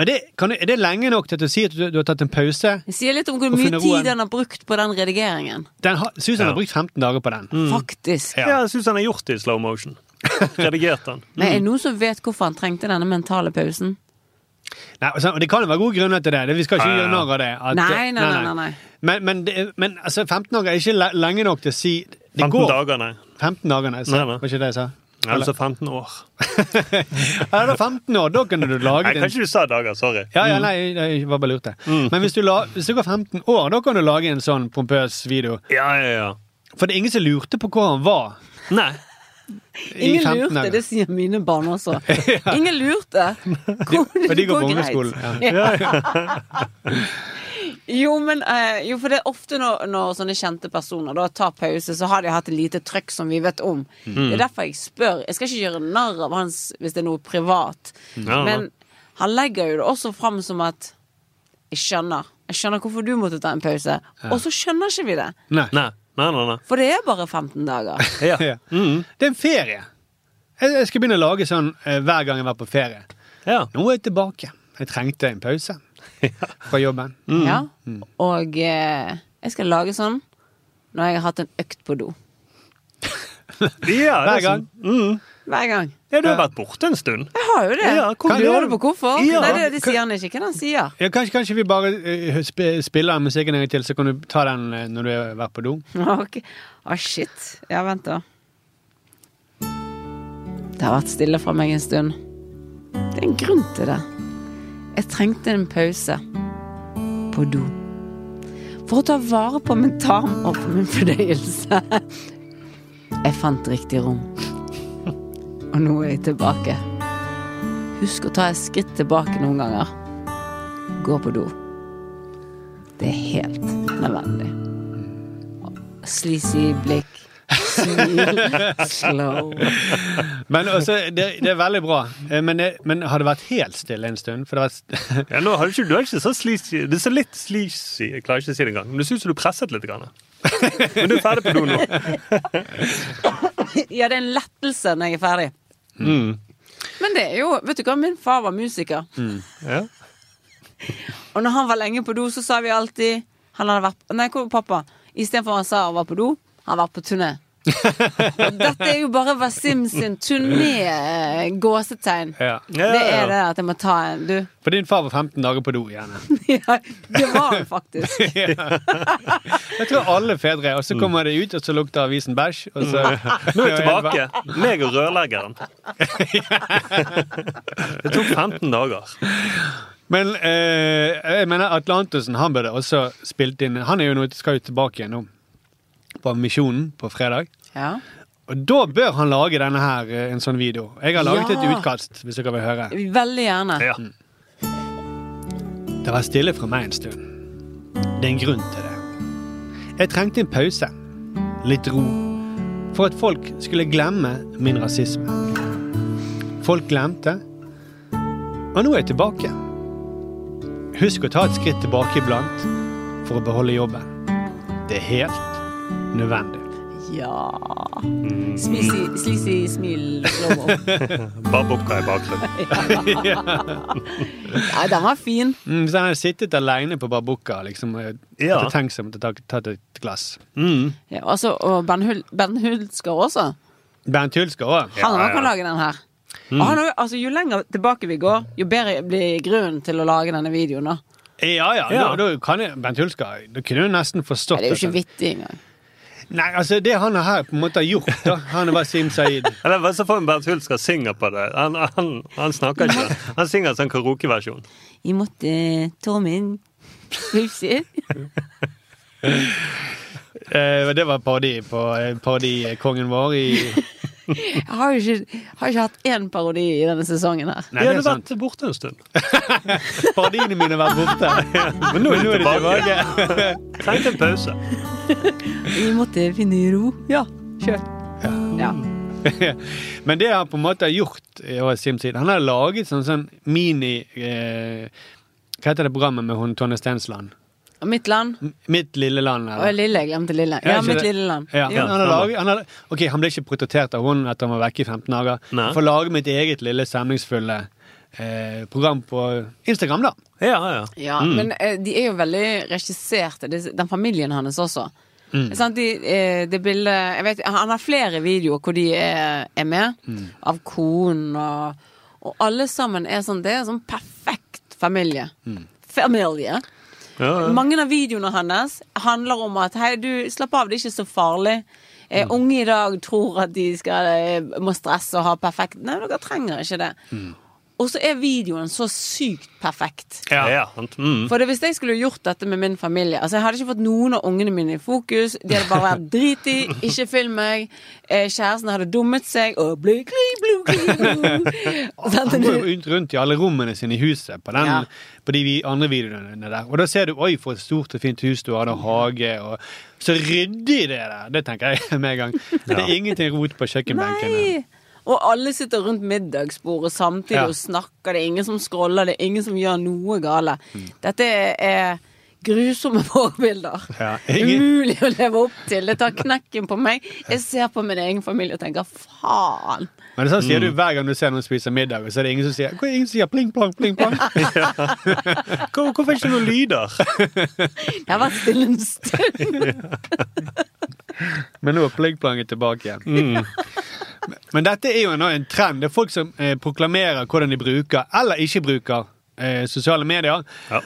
Speaker 1: Er det, kan, du- er det lenge nok til å si at du, du har tatt en pause?
Speaker 2: Det sier litt om hvor mye tid han har brukt på den redigeringen.
Speaker 1: Den har, Susan
Speaker 3: Ja.
Speaker 1: har brukt 15 dager på den.
Speaker 2: Faktisk.
Speaker 3: ja, jeg Susan har gjort det i slow motion. Redigert den.
Speaker 2: Men er det noen som vet hvorfor han trengte denne mentale pausen?
Speaker 1: Nei, og det kan jo være gode grunner til det. vi skal ikke
Speaker 3: Ja, ja.
Speaker 1: gjøre narr av det. at-
Speaker 2: Nei, nei, nei, nei, nei.
Speaker 1: Men, men, det, men altså, 15 dager er ikke lenge nok til å si Det
Speaker 3: 15
Speaker 1: går.
Speaker 3: dager, nei.
Speaker 1: 15 dager, nei. Så,
Speaker 3: Nei, nei.
Speaker 1: Var ikke det jeg sa?
Speaker 3: Altså 15 år.
Speaker 1: Ja, da 15 år, da kunne du lage
Speaker 3: Nei,
Speaker 1: den.
Speaker 3: kanskje du sa dager. Sorry.
Speaker 1: Ja, ja, nei, jeg var bare lurte. Men hvis du, la, hvis du går 15 år, da kan du lage en sånn pompøs video.
Speaker 3: Ja, ja, ja.
Speaker 1: For det er ingen som lurte på hvor han var.
Speaker 3: Nei.
Speaker 2: Ingen lurte, det sier mine barn også. Ingen lurte. Hvor-
Speaker 1: Og de går på
Speaker 2: greit.
Speaker 1: Ja. Ja.
Speaker 2: Jo, men uh, jo, for det er ofte når, når sånne kjente personer da tar pause, så har de hatt et lite trøkk som vi vet om. Det er derfor jeg spør. Jeg skal ikke gjøre narr av hans hvis det er noe privat.
Speaker 3: Ja,
Speaker 2: Men han legger jo det også fram som at Jeg skjønner. Jeg skjønner hvorfor du måtte ta en pause. Og så skjønner ikke vi det.
Speaker 1: Nei.
Speaker 3: Nei, nei, nei. nei.
Speaker 2: For det er bare 15 dager.
Speaker 3: Ja.
Speaker 1: Ja. Det er en ferie. Jeg jeg skal begynne å lage sånn eh, hver gang jeg var på ferie.
Speaker 3: ja.
Speaker 1: Nå er jeg tilbake. Jeg trengte en pause fra jobben.
Speaker 2: Ja. Og eh, jeg skal lage sånn når jeg har hatt en økt på do.
Speaker 3: ja er
Speaker 1: Hver gang.
Speaker 3: sånn- Mm.
Speaker 2: Hver gang.
Speaker 3: Ja, du har vært borte en stund.
Speaker 2: Jeg har jo det.
Speaker 3: Ja, du
Speaker 2: Lurer det på hvorfor?
Speaker 3: Ja.
Speaker 2: Nei, det, det sier han ikke. Hva han sier
Speaker 1: Ja, kanskje, kanskje vi bare eh, sp spiller musikken en gang til, så kan du ta den eh, når du har vært på do?
Speaker 2: Ok. Å, shit. Ja, vent, da. Det har vært stille fra meg en stund. Det er en grunn til det. Jeg trengte en pause på do. For å ta vare på min tarm og på min fordøyelse. Jeg fant riktig rom. Og nå er jeg tilbake. Husk å ta et skritt tilbake noen ganger. Gå på do. Det er helt nødvendig. Sleazy blikk. Slow.
Speaker 1: Men også, det, det er veldig bra. Eh, Men, det, men har det vært helt stille en stund? For det var...
Speaker 3: Ja, nå har du ikke, du er ikke så sleazy. Det er så litt sleazy. Jeg klarer ikke å si det engang. Men det ser ut som du presset litt. Grann. Men du er ferdig på do nå.
Speaker 2: Ja, det er en lettelse når jeg er ferdig.
Speaker 3: Mm.
Speaker 2: Men det er jo Vet du hva, min far var musiker.
Speaker 3: Ja.
Speaker 2: Og når han var lenge på do, så sa vi alltid Han hadde vært Nei, hvor var pappa? Istedenfor han sa han var på do, han var på turné. Dette er jo bare Wasim sin turné-gåsetegn.
Speaker 1: ja.
Speaker 3: Ja,
Speaker 2: Det er det at jeg må ta en Du,
Speaker 1: For din far var 15 dager på do, gjerne.
Speaker 2: ja, det var han faktisk.
Speaker 1: Jeg tror alle fedre. Og så kommer det ut, og så lukter avisen bæsj. Og så
Speaker 3: Nå er jeg tilbake. Meg og rørleggeren. Det tok 15 dager.
Speaker 1: Men eh, jeg mener Atlantusen han burde også spilt inn Han er jo nå, skal jo tilbake igjen nå. På Misjonen på fredag.
Speaker 2: Ja.
Speaker 1: Og da bør han lage denne her, eh, en sånn video. Jeg har laget
Speaker 2: Ja.
Speaker 1: et utkast, hvis dere vil høre.
Speaker 2: Veldig gjerne.
Speaker 3: Ja.
Speaker 1: Det var stille fra meg en stund. Det er en grunn til det. Jeg trengte en pause. Litt ro. For at folk skulle glemme min rasisme. Folk glemte. Og nå er jeg tilbake. Husk å ta et skritt tilbake iblant for å beholde jobben. Det er helt nødvendig.
Speaker 2: Ja Sleazy, sleazy smil slow-mo.
Speaker 3: Babukka i bakgrunnen.
Speaker 2: Nei, den var fin.
Speaker 1: Mm, så han hadde sittet alene på Barbukka liksom, og
Speaker 3: Ja.
Speaker 1: hadde tenkt seg om å ta tatt et glass.
Speaker 3: Mm.
Speaker 2: Ja, også, og Ben, Hul ben Hulsker også.
Speaker 1: Bernt Hulsker òg.
Speaker 2: Han
Speaker 3: Ja,
Speaker 2: også kan lage den her. Mm. han, altså, jo lenger tilbake vi går, jo bedre blir grunnen til å lage denne videoen. Da.
Speaker 1: Ja, ja.
Speaker 3: Ja.
Speaker 1: Da, da kan jeg, Bent Hulsker Da kunne du nesten forstått
Speaker 2: Det er jo ikke vittig engang.
Speaker 1: Nei, altså det han her på en måte har gjort, da Han er bare Sim Saeed.
Speaker 3: Eller hva så får vi Bernt Hulsker synger på det. Han, han, han snakker ikke. Han synger sånn karaokeversjon.
Speaker 2: Jeg måtte ta min Hupsi.
Speaker 1: Eh, det var parodi på eh, parodikongen vår i
Speaker 2: Jeg har jo ikke, har ikke hatt én parodi i denne sesongen her.
Speaker 1: Nei, det
Speaker 3: hadde
Speaker 1: er sant.
Speaker 3: vært borte en stund.
Speaker 1: Parodiene mine har vært borte.
Speaker 3: Men nå er de tilbake. Trengte en pause.
Speaker 2: Jeg måtte finne ro. Ja, kjør. Ja.
Speaker 1: Men det han på en måte har gjort i Wasim Saeed Han har laget sånn, sånn mini eh, Hva heter det programmet med hun Tonje Stensland?
Speaker 2: Mitt land.
Speaker 1: M- Mitt lille land,
Speaker 2: Og lille, jeg glemte lille.
Speaker 1: Ja,
Speaker 2: Ja, mitt
Speaker 1: det?
Speaker 2: lille land.
Speaker 1: Ja,
Speaker 2: Ja,
Speaker 1: han, har laget, han, har, ok, han ble ikke portrettert av hun etter han var vekke i 15 dager.
Speaker 3: For
Speaker 1: å får lage mitt eget lille stemningsfulle eh, program på Instagram, da.
Speaker 3: Ja, ja.
Speaker 2: Ja, men eh, de er jo veldig regisserte, den familien hans også. Sant, de, eh, det bildet jeg vet, Han har flere videoer hvor de er, er med, av konen og Og alle sammen er sånn Det er sånn perfekt familie. Familie.
Speaker 3: ja, ja.
Speaker 2: Mange av videoene hans handler om at hei, du, slapp av, det er ikke så farlig. Eh, unge i dag tror at de skal, eh, må stresse og ha perfekt Nei, dere trenger ikke det. Og så er videoen så sykt perfekt.
Speaker 3: Ja, ja. sant. Mm.
Speaker 2: For det, hvis jeg skulle gjort dette med min familie Altså Jeg hadde ikke fått noen av ungene mine i fokus. De hadde bare vært driti, ikke film meg. Eh, kjæresten hadde dummet seg og blu, kli, blu, kli, blu.
Speaker 1: Han går jo rundt, rundt i alle rommene sine i huset på, den,
Speaker 2: Ja.
Speaker 1: på de andre videoene der. Og da ser du oi, for et stort og fint hus du har, og hage. Og, så ryddig det der! Det tenker jeg med en gang. Det er ingenting rot på kjøkkenbenken.
Speaker 2: Nei! Og alle sitter rundt middagsbordet samtidig
Speaker 1: Ja.
Speaker 2: og snakker. Det er ingen som scroller, det er ingen som gjør noe gale.
Speaker 1: Mm.
Speaker 2: Dette er grusomme forbilder.
Speaker 1: Ja, ingen-
Speaker 2: Umulig å leve opp til. Det tar knekken på meg. Jeg ser på min egen familie og tenker faen.
Speaker 1: Men det sånn sier
Speaker 3: Mm.
Speaker 1: du hver gang du ser noen spise middag, så er det ingen som sier, er ingen som sier pling plong, pling plong.
Speaker 3: Hvor, hvorfor ikke noen lyder?
Speaker 2: Jeg har vært stille en stund.
Speaker 1: Men nå er pling plongen tilbake igjen.
Speaker 3: Mm.
Speaker 1: Men dette er jo nå en trend. Det er folk som eh, proklamerer hvordan de bruker, eller ikke bruker, eh, sosiale medier.
Speaker 3: Ja.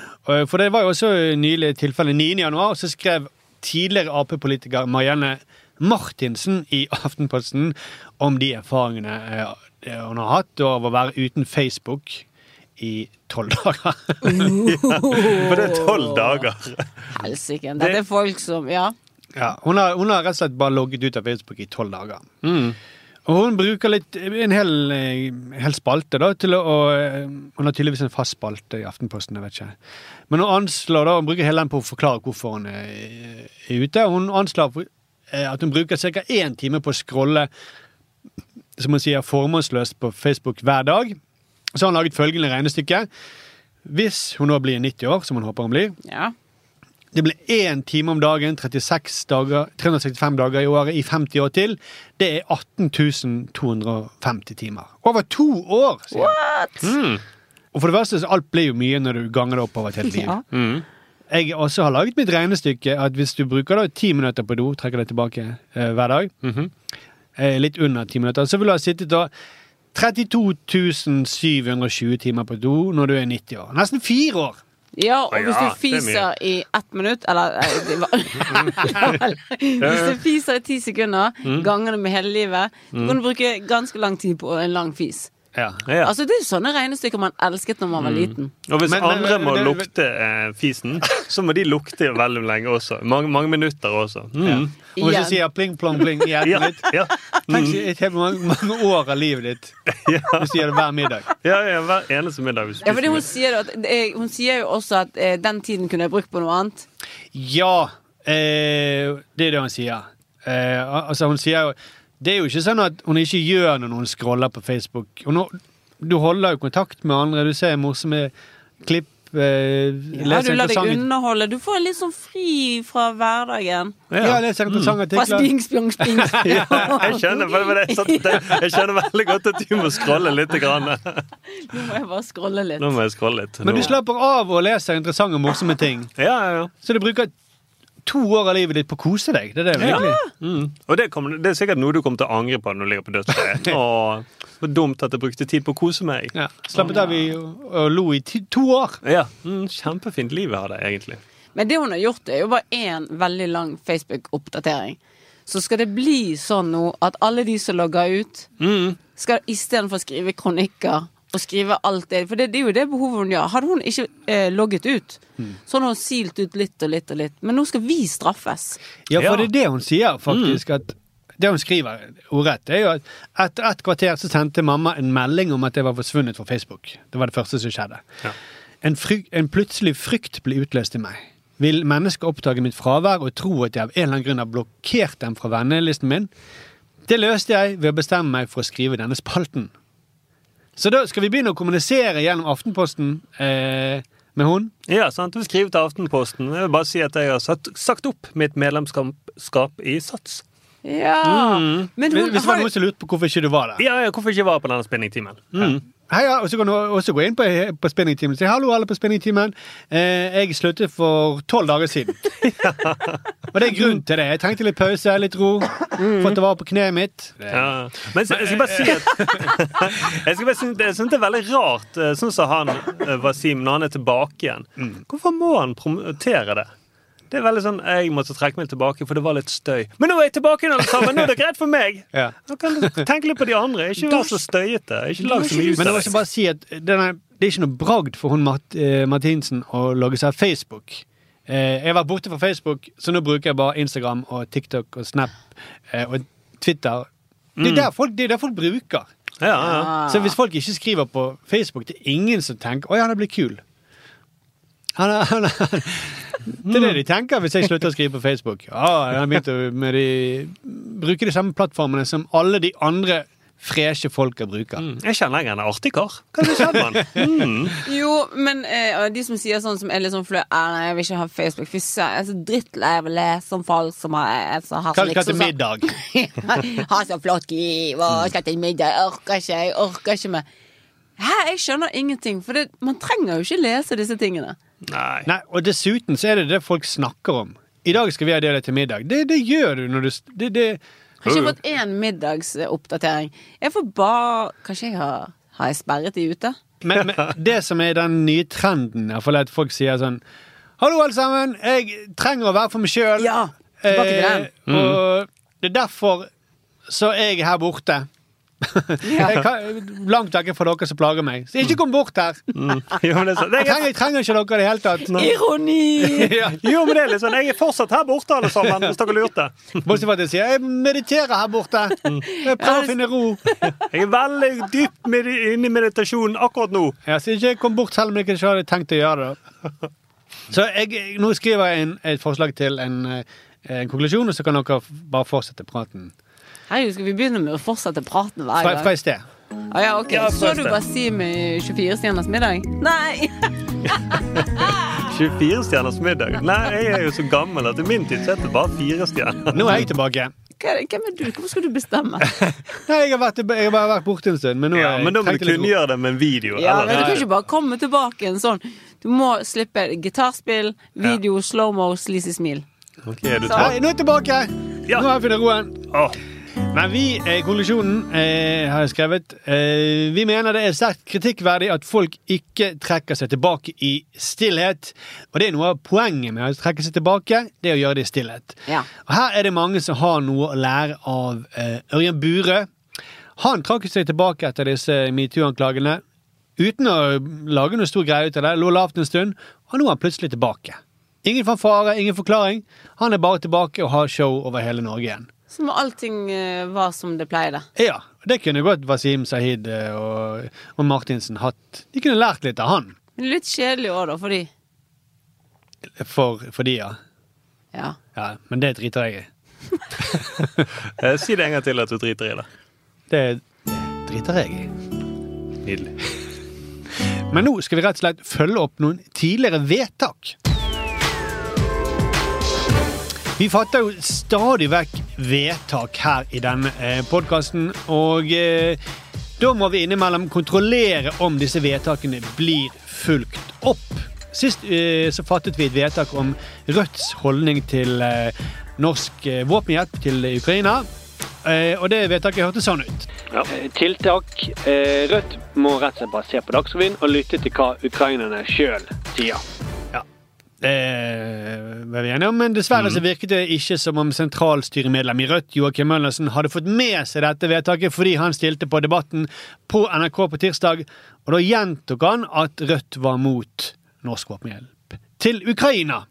Speaker 1: For det var jo også nylig tilfelle 9. januar, så skrev tidligere Ap-politiker Marianne Martinsen i Aftenposten om de erfaringene eh, hun har hatt av å være uten Facebook i tolv dager.
Speaker 3: For det er tolv dager.
Speaker 2: Helsike. Dette er folk som Ja.
Speaker 1: Ja, hun, har, hun har rett og slett bare logget ut av Facebook i tolv dager. Og hun bruker litt, en hel, eh, hel spalte da, til å eh, Hun har tydeligvis en fast spalte i Aftenposten. jeg vet ikke. Men hun anslår da, hun bruker hele den på å forklare hvorfor hun er, er ute. Hun anslår eh, at hun bruker ca. én time på å scrolle som hun sier, formålsløst på Facebook hver dag. Så har hun laget følgende regnestykke. Hvis hun nå blir 90 år, som hun håper hun blir,
Speaker 2: ja.
Speaker 1: Det blir én time om dagen, 36 dager, 365 dager i året i 50 år til. Det er 18 250 timer. Over to år! sier han. Og for det verste, så alt blir jo mye når du ganger det opp over et helt liv.
Speaker 2: Ja.
Speaker 1: Jeg også har laget mitt regnestykke at hvis du bruker da ti minutter på do, trekker det tilbake eh, hver dag, eh, litt under ti minutter, så vil du ha sittet da 32 720 timer på do når du er 90 år. Nesten fire år!
Speaker 2: Ja, og hvis du
Speaker 3: er
Speaker 2: fiser i ett minutt Eller eh, var, Hvis du fiser i ti sekunder, ganger det med hele livet, så kan du bruke ganske lang tid på en lang fis.
Speaker 1: Ja.
Speaker 3: Ja.
Speaker 2: Altså Det er sånne regnestykker man elsket når man var liten.
Speaker 3: Og hvis
Speaker 1: Men- men-
Speaker 3: andre må
Speaker 1: det-
Speaker 3: lukte eh, fisen, så må de lukte veldig lenge også. Mange, mange minutter også. Mm.
Speaker 1: Og hvis du sier pling plong pling i ett
Speaker 3: Ja,
Speaker 1: minutt
Speaker 3: ja.
Speaker 1: Tenk så et helt mange, mange år av livet ditt
Speaker 3: Ja.
Speaker 1: hvis du gjør det hver middag.
Speaker 3: ja, ja, hver eneste middag.
Speaker 2: Ja, fordi hun sier, at, eh, hun sier jo også at eh, den tiden kunne jeg brukt på noe annet.
Speaker 1: Ja, eh, det er det hun sier. Eh, altså hun sier jo Det er jo ikke sånn at hun ikke gjør når hun scroller på Facebook. Hun, du holder jo kontakt med andre, du ser morsomme klipp. Eh,
Speaker 2: Ja, du lar deg underholde. Du får litt sånn fri fra hverdagen.
Speaker 1: Ja, leser interessante
Speaker 2: Fra
Speaker 1: artikler.
Speaker 2: sping, spjong, sping.
Speaker 3: Ja, jeg skjønner, det det jeg, skjønner veldig godt at du må scrolle litt. Grann.
Speaker 2: Nå må jeg bare scrolle litt.
Speaker 3: Nå må jeg scrolle litt.
Speaker 1: Men du slapper av og leser interessante og morsomme ting.
Speaker 3: Ja, ja, ja.
Speaker 1: Så du bruker to år av livet ditt på å kose deg. Det er det virkelig.
Speaker 3: Mm. Og det, kom, det er sikkert noe du kommer til å angre på når du ligger på dødsleiet. Å, så dumt at jeg brukte tid på å kose meg.
Speaker 1: Ja, slappet av i, og, og lo i ti, to år.
Speaker 3: Ja, mm, Kjempefint liv jeg hadde, egentlig.
Speaker 2: Men det hun har gjort, er jo bare én veldig lang Facebook-oppdatering. så skal det bli sånn nå at alle de som logger ut,
Speaker 3: Mm.
Speaker 2: skal istedenfor skrive kronikker og skrive alt det For det, det er jo det behovet hun gjør. Hadde hun ikke eh, logget ut, så hadde hun silt ut litt og litt og litt. Men nå skal vi straffes.
Speaker 1: Ja, for
Speaker 3: Ja.
Speaker 1: det er det hun sier, faktisk. At det hun skriver ordrett, det er jo at etter et kvarter så sendte mamma en melding om at jeg var forsvunnet fra Facebook. Det var det første som skjedde.
Speaker 3: Ja.
Speaker 1: En, fryk, en plutselig frykt ble utløst i meg. Vil mennesker oppdage mitt fravær og tro at jeg av en eller annen grunn har blokkert dem fra vennelisten min? Det løste jeg ved å bestemme meg for å skrive denne spalten. Så da skal vi begynne å kommunisere gjennom Aftenposten eh, med hun.
Speaker 3: Ja, sant. Vi skriver til Aftenposten. Jeg vil bare si at jeg har satt, sagt opp mitt medlemskap i Sats.
Speaker 2: Ja. Men
Speaker 1: Hvis
Speaker 2: hun
Speaker 1: hvis det var noen som lurte på hvorfor ikke du var der.
Speaker 3: Ja, ja, hvorfor ikke jeg var på denne spinningtimen? Mm.
Speaker 1: Hei, ja, og så kan du også gå inn på, på Spinningtimen og si hallo, alle på Spinningtimen. Eh, jeg sluttet for tolv dager siden. og det er grunn til det. Jeg trengte litt pause, litt ro. Fått det var på kneet mitt.
Speaker 3: Ja. Men jeg skal bare si at Jeg skal bare synes, jeg synes det er veldig rart, eh, sånn som han eh, Wasim, når han er tilbake igjen. Hvorfor må han promotere det? Det er veldig sånn Jeg måtte trekke meg tilbake, for det var litt støy. Men nå er jeg tilbake igjen, alle sammen! Nå er det greit for meg!
Speaker 1: Ja.
Speaker 3: Nå kan du tenke litt på de andre. Ikke vær så støyete. Ikke lag så mye ut
Speaker 1: Men jeg
Speaker 3: av
Speaker 1: vil bare si at denne, det er ikke noe bragd for hun Mart, eh, Martinsen å logge seg av Facebook. Eh, jeg har vært borte fra Facebook, så nå bruker jeg bare Instagram og TikTok og Snap eh, og Twitter. Det er, der folk, det er der folk bruker.
Speaker 3: Ja, ja.
Speaker 1: Så hvis folk ikke skriver på Facebook, det er ingen som tenker 'Oi, han er blitt kul'. Han er, han er, det er det de tenker hvis jeg slutter å skrive på Facebook. Ja, jeg har begynt å med de, bruke de samme plattformene som alle de andre freshe folka bruker.
Speaker 3: Mm. Jeg kjenner jeg er en artig kar. Hva er det skjedd med han? Mm.
Speaker 2: Jo, men eh, de som sier sånn som er litt sånn flø Nei, jeg vil ikke ha Facebook. Fy søren, jeg er så drittlei av å lese om folk som har, så har så
Speaker 1: Kall det
Speaker 2: liksom
Speaker 1: til middag.
Speaker 2: Har så flott liv og skal til middag. Jeg orker ikke, jeg orker ikke mer. Hæ, jeg skjønner ingenting, for det, man trenger jo ikke lese disse tingene.
Speaker 3: Nei.
Speaker 1: Nei, og dessuten så er det det folk snakker om. I dag skal vi ha det til middag. Det, det gjør du når du det, det,
Speaker 2: Har ikke fått én middagsoppdatering. Jeg får bare Kanskje jeg har Har jeg sperret de ute?
Speaker 1: men, men det som er den nye trenden, er for at folk sier sånn Hallo, alle sammen. Jeg trenger å være for meg sjøl.
Speaker 2: Ja, tilbake til den.
Speaker 1: Eh, og det er derfor så er jeg her borte. Jeg kan, langt vekk fra dere som plager meg. Så ikke kom bort her!
Speaker 3: Mm. Jo, men det er så, det
Speaker 1: Jeg
Speaker 3: er,
Speaker 1: trenger, jeg trenger ikke dere i det hele tatt.
Speaker 2: Ironi!
Speaker 1: Ja.
Speaker 3: jo, men det er litt sånn, jeg er fortsatt her borte, alle sammen, hvis dere lurte.
Speaker 1: Bortsett fra at jeg sier jeg mediterer her borte. Jeg prøver å finne ro.
Speaker 3: Jeg er veldig dypt med, inne i meditasjonen akkurat nå.
Speaker 1: Ja, så ikke kom bort selv om jeg ikke hadde tenkt å gjøre det. Så jeg, nå skriver jeg en, et forslag til en, eh, en konklusjon, og så kan dere bare fortsette praten
Speaker 2: Herregud, skal vi begynne med å fortsette praten hver gang?
Speaker 1: fra i sted.
Speaker 2: Ah, ja, ok.
Speaker 3: Ja,
Speaker 2: Så du
Speaker 3: bare
Speaker 2: Basim i 24-stjerners middag? Nei!
Speaker 3: 24-stjerners middag. Nei, jeg er jo så gammel at i min tid så het det bare fire stjerner.
Speaker 1: Nå er jeg tilbake.
Speaker 2: Hvem er du? Hvorfor skal du bestemme?
Speaker 1: Nei, jeg har, vært, jeg har bare vært borte en stund, men nå
Speaker 3: Ja, men da må du
Speaker 1: kunne gjøre
Speaker 3: kunngjøre det med en video.
Speaker 2: Ja,
Speaker 3: eller?
Speaker 2: men Du kan ikke bare komme tilbake en sånn. Du må slippe gitarspill, video, slow-mo, sleazy smil.
Speaker 3: Okay, er du
Speaker 1: Nei, nå er jeg tilbake!
Speaker 3: Ja.
Speaker 1: Nå har jeg funnet roen.
Speaker 3: Åh,
Speaker 1: Men vi, eh, konklusjonen eh, har skrevet eh, Vi mener det er sterkt kritikkverdig at folk ikke trekker seg tilbake i stillhet. Og det er noe av poenget med å trekke seg tilbake, det er å gjøre det i stillhet.
Speaker 2: Ja.
Speaker 1: Og her er det mange som har noe å lære av eh, Ørjan Bure. Han trakk seg tilbake etter disse metoo-anklagene uten å lage noe stor greie ut av det. Lå lavt en stund, og nå er han plutselig tilbake. Ingen fanfare, ingen forklaring. Han er bare tilbake og har show over hele Norge igjen.
Speaker 2: Som allting eh, var som det pleide.
Speaker 1: Ja, det kunne godt Wasim Sahid eh, og, og Martinsen hatt. De kunne lært litt av han.
Speaker 2: Men litt kjedelig òg, da, fordi
Speaker 1: For, for de, ja.
Speaker 2: Ja.
Speaker 1: ja. Men det driter jeg i.
Speaker 3: eh, si det en gang til at du driter i det.
Speaker 1: Det driter jeg i.
Speaker 3: Nydelig.
Speaker 1: Men nå skal vi rett og slett følge opp noen tidligere vedtak. Vi fatter jo stadig vekk vedtak her i denne eh, podkasten, og eh, da må vi innimellom kontrollere om disse vedtakene blir fulgt opp. Sist eh, så fattet vi et vedtak om Rødts holdning til eh, norsk eh, våpenhjelp til Ukraina. Eh, og det vedtaket hørtes sånn ut. Ja. Tiltak. Eh, Rødt må rett og slett bare se på Dagsrevyen og lytte til hva ukrainerne sjøl sier. Det var vi enige om, men dessverre
Speaker 3: Mm.
Speaker 1: så virket det ikke som om sentralstyremedlem i Rødt, Joakim Møllersen, hadde fått med seg dette vedtaket fordi han stilte på Debatten på NRK på tirsdag, og da gjentok han at Rødt var mot norsk våpenhjelp til Ukraina.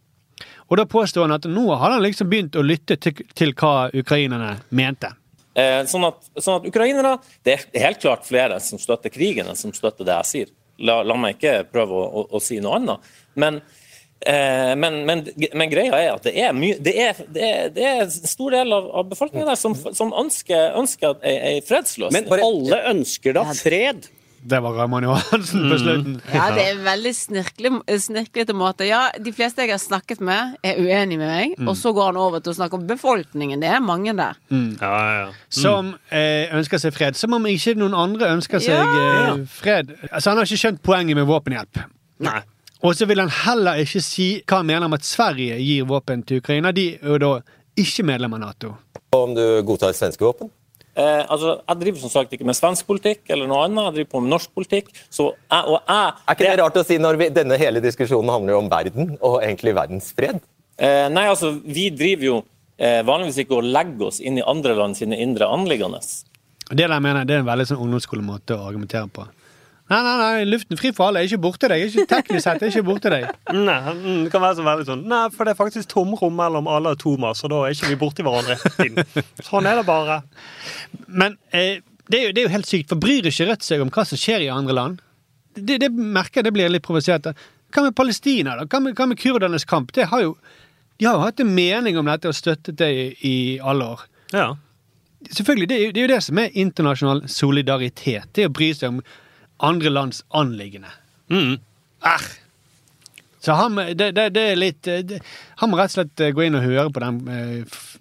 Speaker 1: Og da påstår han at nå har han liksom begynt å lytte til, til hva ukrainerne mente.
Speaker 5: Eh, sånn, at, sånn at ukrainere Det er helt klart flere som støtter krigen, enn som støtter det jeg sier. La, la meg ikke prøve å, å, å si noe annet. Men, eh, men, men, men greia er at det er, my, det er, det er, det er en stor del av, av befolkningen der som, som ønsker, ønsker ei, fredsløsning.
Speaker 6: Men alle ønsker da fred.
Speaker 1: Det var Raymond Johansen på slutten.
Speaker 2: Ja, det er en veldig snirkle- snirklete måte. Ja, de fleste jeg har snakket med, er uenig med meg,
Speaker 1: Mm.
Speaker 2: og så går han over til å snakke om befolkningen. Det er mange der.
Speaker 1: Mm.
Speaker 3: Ja, ja, ja.
Speaker 1: Som eh, ønsker seg fred. Som om ikke noen andre ønsker seg
Speaker 2: Ja.
Speaker 1: eh, fred. Altså, han har ikke skjønt poenget med våpenhjelp.
Speaker 3: Nei.
Speaker 1: Og så vil han heller ikke si hva han mener om at Sverige gir våpen til Ukraina. De er jo da ikke medlem av Nato.
Speaker 6: Om du godtar svenske våpen?
Speaker 5: Eh, altså, jeg driver som sagt ikke med svensk politikk eller noe annet, jeg driver på med norsk politikk. Så jeg, og jeg,
Speaker 6: Er ikke det rart å si når vi, denne hele diskusjonen handler om verden, og egentlig verdensfred?
Speaker 5: Eh, nei, altså, vi driver jo eh, vanligvis ikke og legger oss inn i andre land sine indre anliggende.
Speaker 1: Det der mener jeg det er en veldig sånn ungdomsskolemåte å argumentere på. Nei, nei, nei, luften fri for alle. Er ikke borte deg. Ikke teknisk sett er ikke borte deg.
Speaker 3: Nei, mm, det kan være så veldig sånn Nei, for det er faktisk tomrom mellom alle atomer, så da er ikke vi borti hverandre. Sånn er det bare.
Speaker 1: Men eh, det, er jo, det er jo helt sykt, for bryr ikke Rødt seg om hva som skjer i andre land? Det, det merker jeg det blir litt provosert. Hva med Palestina, da? Hva med, hva med kurdernes kamp? Det har jo, de har jo hatt en mening om dette og støttet det i, i alle år.
Speaker 3: Ja.
Speaker 1: Selvfølgelig, det er, jo, det er jo det som er internasjonal solidaritet. Det er å bry seg om andre lands anliggende.
Speaker 3: Mm.
Speaker 1: Ah. Så han, det, det, det er litt eh, det, Han må rett og slett eh, gå inn og høre på den eh, f,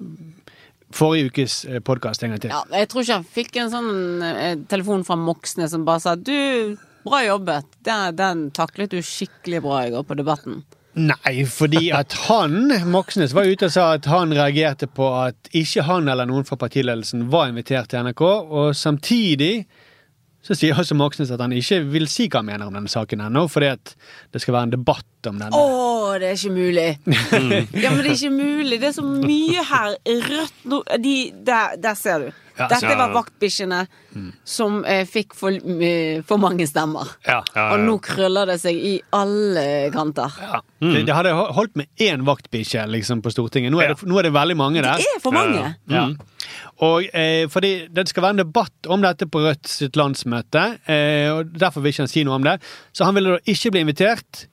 Speaker 1: forrige ukes podkast en gang til.
Speaker 2: Ja, jeg tror ikke han fikk en sånn eh, telefon fra Moxnes som bare sa Du, bra jobbet. Den, den taklet du skikkelig bra i går på Debatten.
Speaker 1: Nei, fordi at han, Moxnes, var ute og sa at han reagerte på at ikke han eller noen fra partiledelsen var invitert til NRK, og samtidig så sier også Moxnes at han ikke vil si hva han mener om denne saken ennå, fordi at det skal være en debatt om denne.
Speaker 2: Å, det er ikke mulig! Ja, men det er ikke mulig. Det er så mye her. Rødt nå de, der, der ser du.
Speaker 1: Ja,
Speaker 2: Dette var vaktbikkjene som eh, fikk for, uh, for mange stemmer.
Speaker 1: Ja.
Speaker 3: Ja,
Speaker 2: Og
Speaker 3: ja.
Speaker 2: nå krøller det seg i alle kanter.
Speaker 1: Ja. Det, det hadde holdt med én vaktbikkje liksom, på Stortinget. Nå er, det, nå er det veldig mange der.
Speaker 2: Det er for mange!
Speaker 1: Ja. Og eh, fordi Det skal være en debatt om dette på Rødt sitt landsmøte, eh, og derfor vil ikke han si noe om det. Så han ville da ikke bli invitert.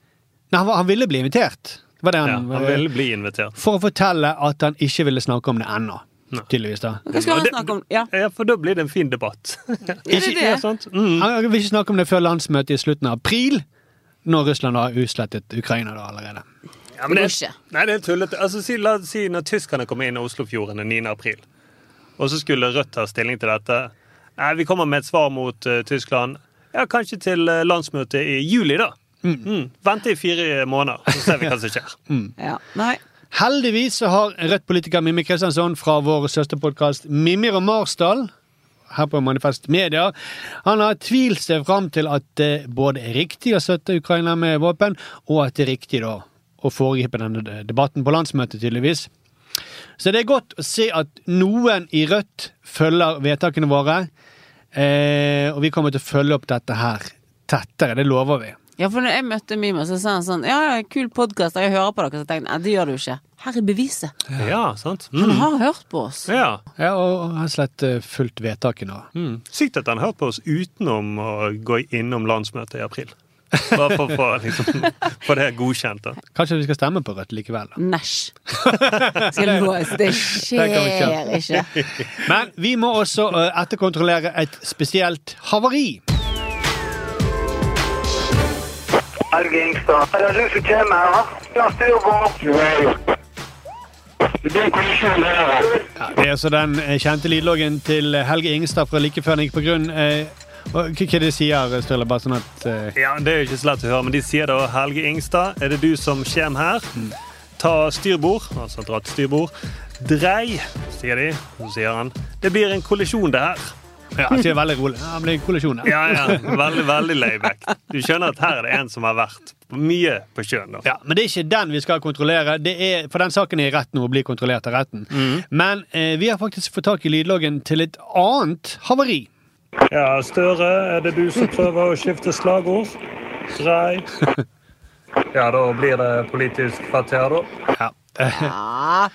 Speaker 1: Nei, han, han ville bli invitert. Det
Speaker 3: ja.
Speaker 1: han,
Speaker 3: ville bli invitert.
Speaker 1: For å fortelle at han ikke ville snakke om det ennå. Tydeligvis, da.
Speaker 2: Hva skal han snakke om? Ja,
Speaker 3: Ja, for da blir det en fin debatt.
Speaker 2: er det det?
Speaker 3: Ja, sant? Mm.
Speaker 1: Han vil ikke snakke om det før landsmøtet i slutten av april, når Russland har utslettet Ukraina da allerede.
Speaker 3: Ja, men
Speaker 2: Det
Speaker 3: det,
Speaker 2: ikke.
Speaker 3: nei, det er tullete. Altså, si, la oss si når tyskerne kom inn i Oslofjorden den 9. april, og så skulle Rødt ta stilling til dette. Nei, vi kommer med et svar mot uh, Tyskland. Ja, kanskje til uh, landsmøtet i juli, da. Mm. Vente i fire måneder, så ser vi hva som skjer.
Speaker 2: Ja. Nei.
Speaker 1: Heldigvis så har Rødt-politiker Mimmi Kristiansson fra vår søsterpodkast Mimmi og Marsdal her på Manifest Media. Han har tvilt seg fram til at det både er riktig å støtte Ukraina med våpen, og at det er riktig da å foregripe denne debatten på landsmøtet, tydeligvis. Så det er godt å se at noen i Rødt følger vedtakene våre. Eh, og vi kommer til å følge opp dette her tettere, det lover vi.
Speaker 2: Ja, for når jeg møtte Mima, så sa han sånn Ja, ja, kul podkast, jeg hører på dere. Så tenkte jeg nei, det gjør du ikke. Her er beviset.
Speaker 3: Ja, sant?
Speaker 2: Han
Speaker 3: Mm.
Speaker 2: har hørt på oss.
Speaker 3: Ja.
Speaker 1: Ja, og har slett eh, fulgt vedtaket nå.
Speaker 3: Mm. Sykt at han har hørt på oss utenom å gå innom landsmøtet i april. Bare for å få liksom, det godkjent. da.
Speaker 1: Kanskje vi skal stemme på Rødt likevel, da.
Speaker 2: Næsj. Det skjer ikke.
Speaker 1: Men vi må også eh, etterkontrollere et spesielt havari.
Speaker 7: Helge Ingstad. Det du som kommer her? Ja. Det.
Speaker 1: Ja, er altså den eh, kjente lydloggen til Helge Ingstad fra like før han gikk på grunn. Eh, hva er det de sier, Sturle? Bare sånn at eh,
Speaker 3: Ja, Det er jo ikke så lett å høre, men de sier da Helge Ingstad, er det du som kommer her? Ta styrbord, altså dra til styrbord. Drei, sier de. Så sier han det blir en kollisjon, det her.
Speaker 1: Ja, ikke veldig rolig. Ja, men det er kollisjon.
Speaker 3: Ja, ja. Veldig, veldig layback. Du skjønner at her er det en som har vært mye på sjøen. da.
Speaker 1: Ja, Men det er ikke den vi skal kontrollere. Det er, for den saken er i retten og blir kontrollert av retten. Men eh, vi har faktisk fått tak i lydloggen til et annet havari.
Speaker 3: Ja, Støre, er det du som prøver å skifte slagord? Grei. Ja, da blir det politisk kvarter, da.
Speaker 1: Ja.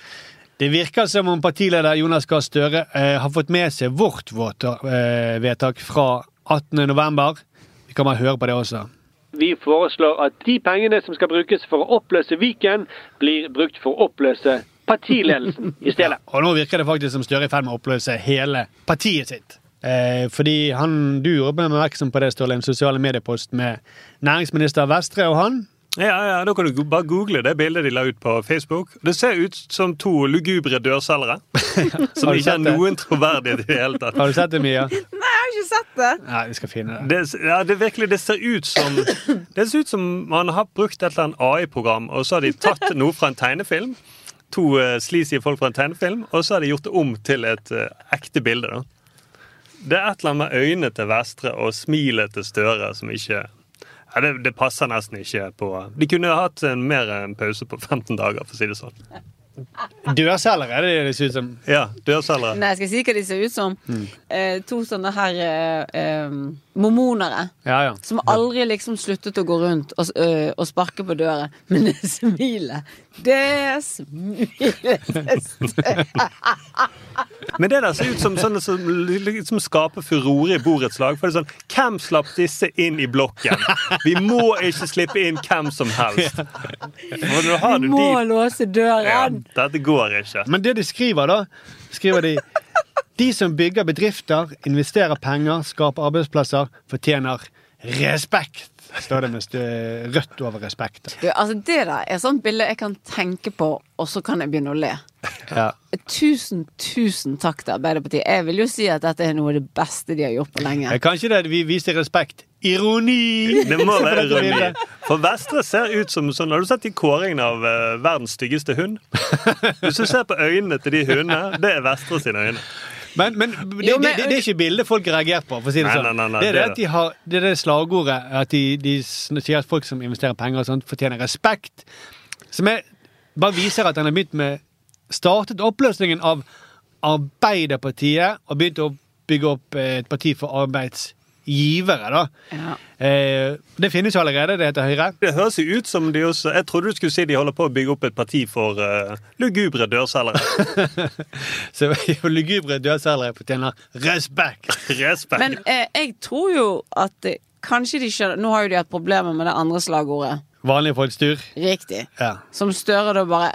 Speaker 1: Det virker som om partileder Jonas Gahr Støre eh, har fått med seg vårt eh, vedtak fra 18. november. Vi kan bare høre på det også. Vi foreslår at de pengene som skal brukes for å oppløse Viken, blir brukt for å oppløse partiledelsen i stedet. Og nå virker det faktisk som Støre er i ferd med å oppløse hele partiet sitt. Eh, fordi han, Du gjorde meg oppmerksom på det, Ståle, en sosiale mediepost med næringsminister Vestre og han.
Speaker 3: Ja, ja, Da kan du bare google det bildet de la ut på Facebook. Det ser ut som to lugubre dørselgere. Som
Speaker 1: Har
Speaker 3: ikke har noen troverdighet i det hele tatt.
Speaker 1: Har du sett det, Mia?
Speaker 2: Nei, jeg har ikke sett det.
Speaker 1: Nei, vi skal finne det.
Speaker 3: Det, ja, det, virkelig, det ser ut som Det ser ut som man har brukt et eller annet AI-program, og så har de tatt noe fra en tegnefilm. To uh, sleazy folk fra en tegnefilm, og så har de gjort det om til et uh, ekte bilde. da. Det er et eller annet med øynene til Vestre og smilet til Støre som ikke ja, det, det passer nesten ikke på De kunne hatt en, mer en pause på 15 dager, for å si det sånn.
Speaker 1: Dørselgere er det det ser ut som.
Speaker 3: Ja, dørselgere.
Speaker 2: Nei, skal jeg si hva de ser ut som?
Speaker 1: Mm.
Speaker 2: Eh, to sånne her eh, eh, mormonere.
Speaker 1: Ja, ja.
Speaker 2: Som aldri liksom sluttet å gå rundt og, øh, og sparke på døren. Men det smilet Det smilet
Speaker 3: Men det der ser ut som sånne som liksom skaper furore i borettslag. For det er sånn Hvem slapp disse inn i blokken? Vi må ikke slippe inn hvem som helst. Vi
Speaker 2: må
Speaker 3: de
Speaker 2: låse
Speaker 3: ja,
Speaker 2: døren!
Speaker 3: Dette går ikke.
Speaker 1: Men det de skriver, da Skriver de De som bygger bedrifter, investerer penger, skaper arbeidsplasser, fortjener respekt. Står det med rødt over respekt.
Speaker 2: Du, altså Det der er sånt bilde jeg kan tenke på, og så kan jeg begynne å le.
Speaker 1: Ja.
Speaker 2: Tusen, tusen takk til Arbeiderpartiet. Jeg vil jo si at dette er noe av det beste de har gjort på lenge.
Speaker 1: Eh, Kanskje det vi viser respekt. Ironi!
Speaker 3: Det må være ironi. For Vestre ser ut som sånn Har du sett de kåringene av uh, verdens styggeste hund? Hvis du ser på øynene til de hundene, det er Vestre sine øyne.
Speaker 1: Men, men, det,
Speaker 2: Jo, men-
Speaker 1: det, det er ikke bildet folk har reagert på. For å si det, sånn.
Speaker 3: nei, nei, nei,
Speaker 1: det er det
Speaker 3: det
Speaker 1: at de har Det er det slagordet at de, de sier at folk som investerer penger og sånt, fortjener respekt. Som er, bare viser at han har begynt med Startet oppløsningen av Arbeiderpartiet og begynt å bygge opp eh, et parti for arbeidsgivere, da.
Speaker 2: Ja.
Speaker 1: Eh, det finnes jo allerede. Det heter Høyre.
Speaker 3: Det høres jo ut som de også Jeg trodde du skulle si de holder på å bygge opp et parti for uh, lugubre dørselgere.
Speaker 1: Så lugubre dørselgere fortjener respekt.
Speaker 3: Respekt.
Speaker 2: Men eh, jeg tror jo at det, kanskje de skjønner Nå har jo de hatt problemer med det andre slagordet.
Speaker 1: Vanlige folks tur.
Speaker 2: Riktig.
Speaker 1: Ja.
Speaker 2: Som Støre da bare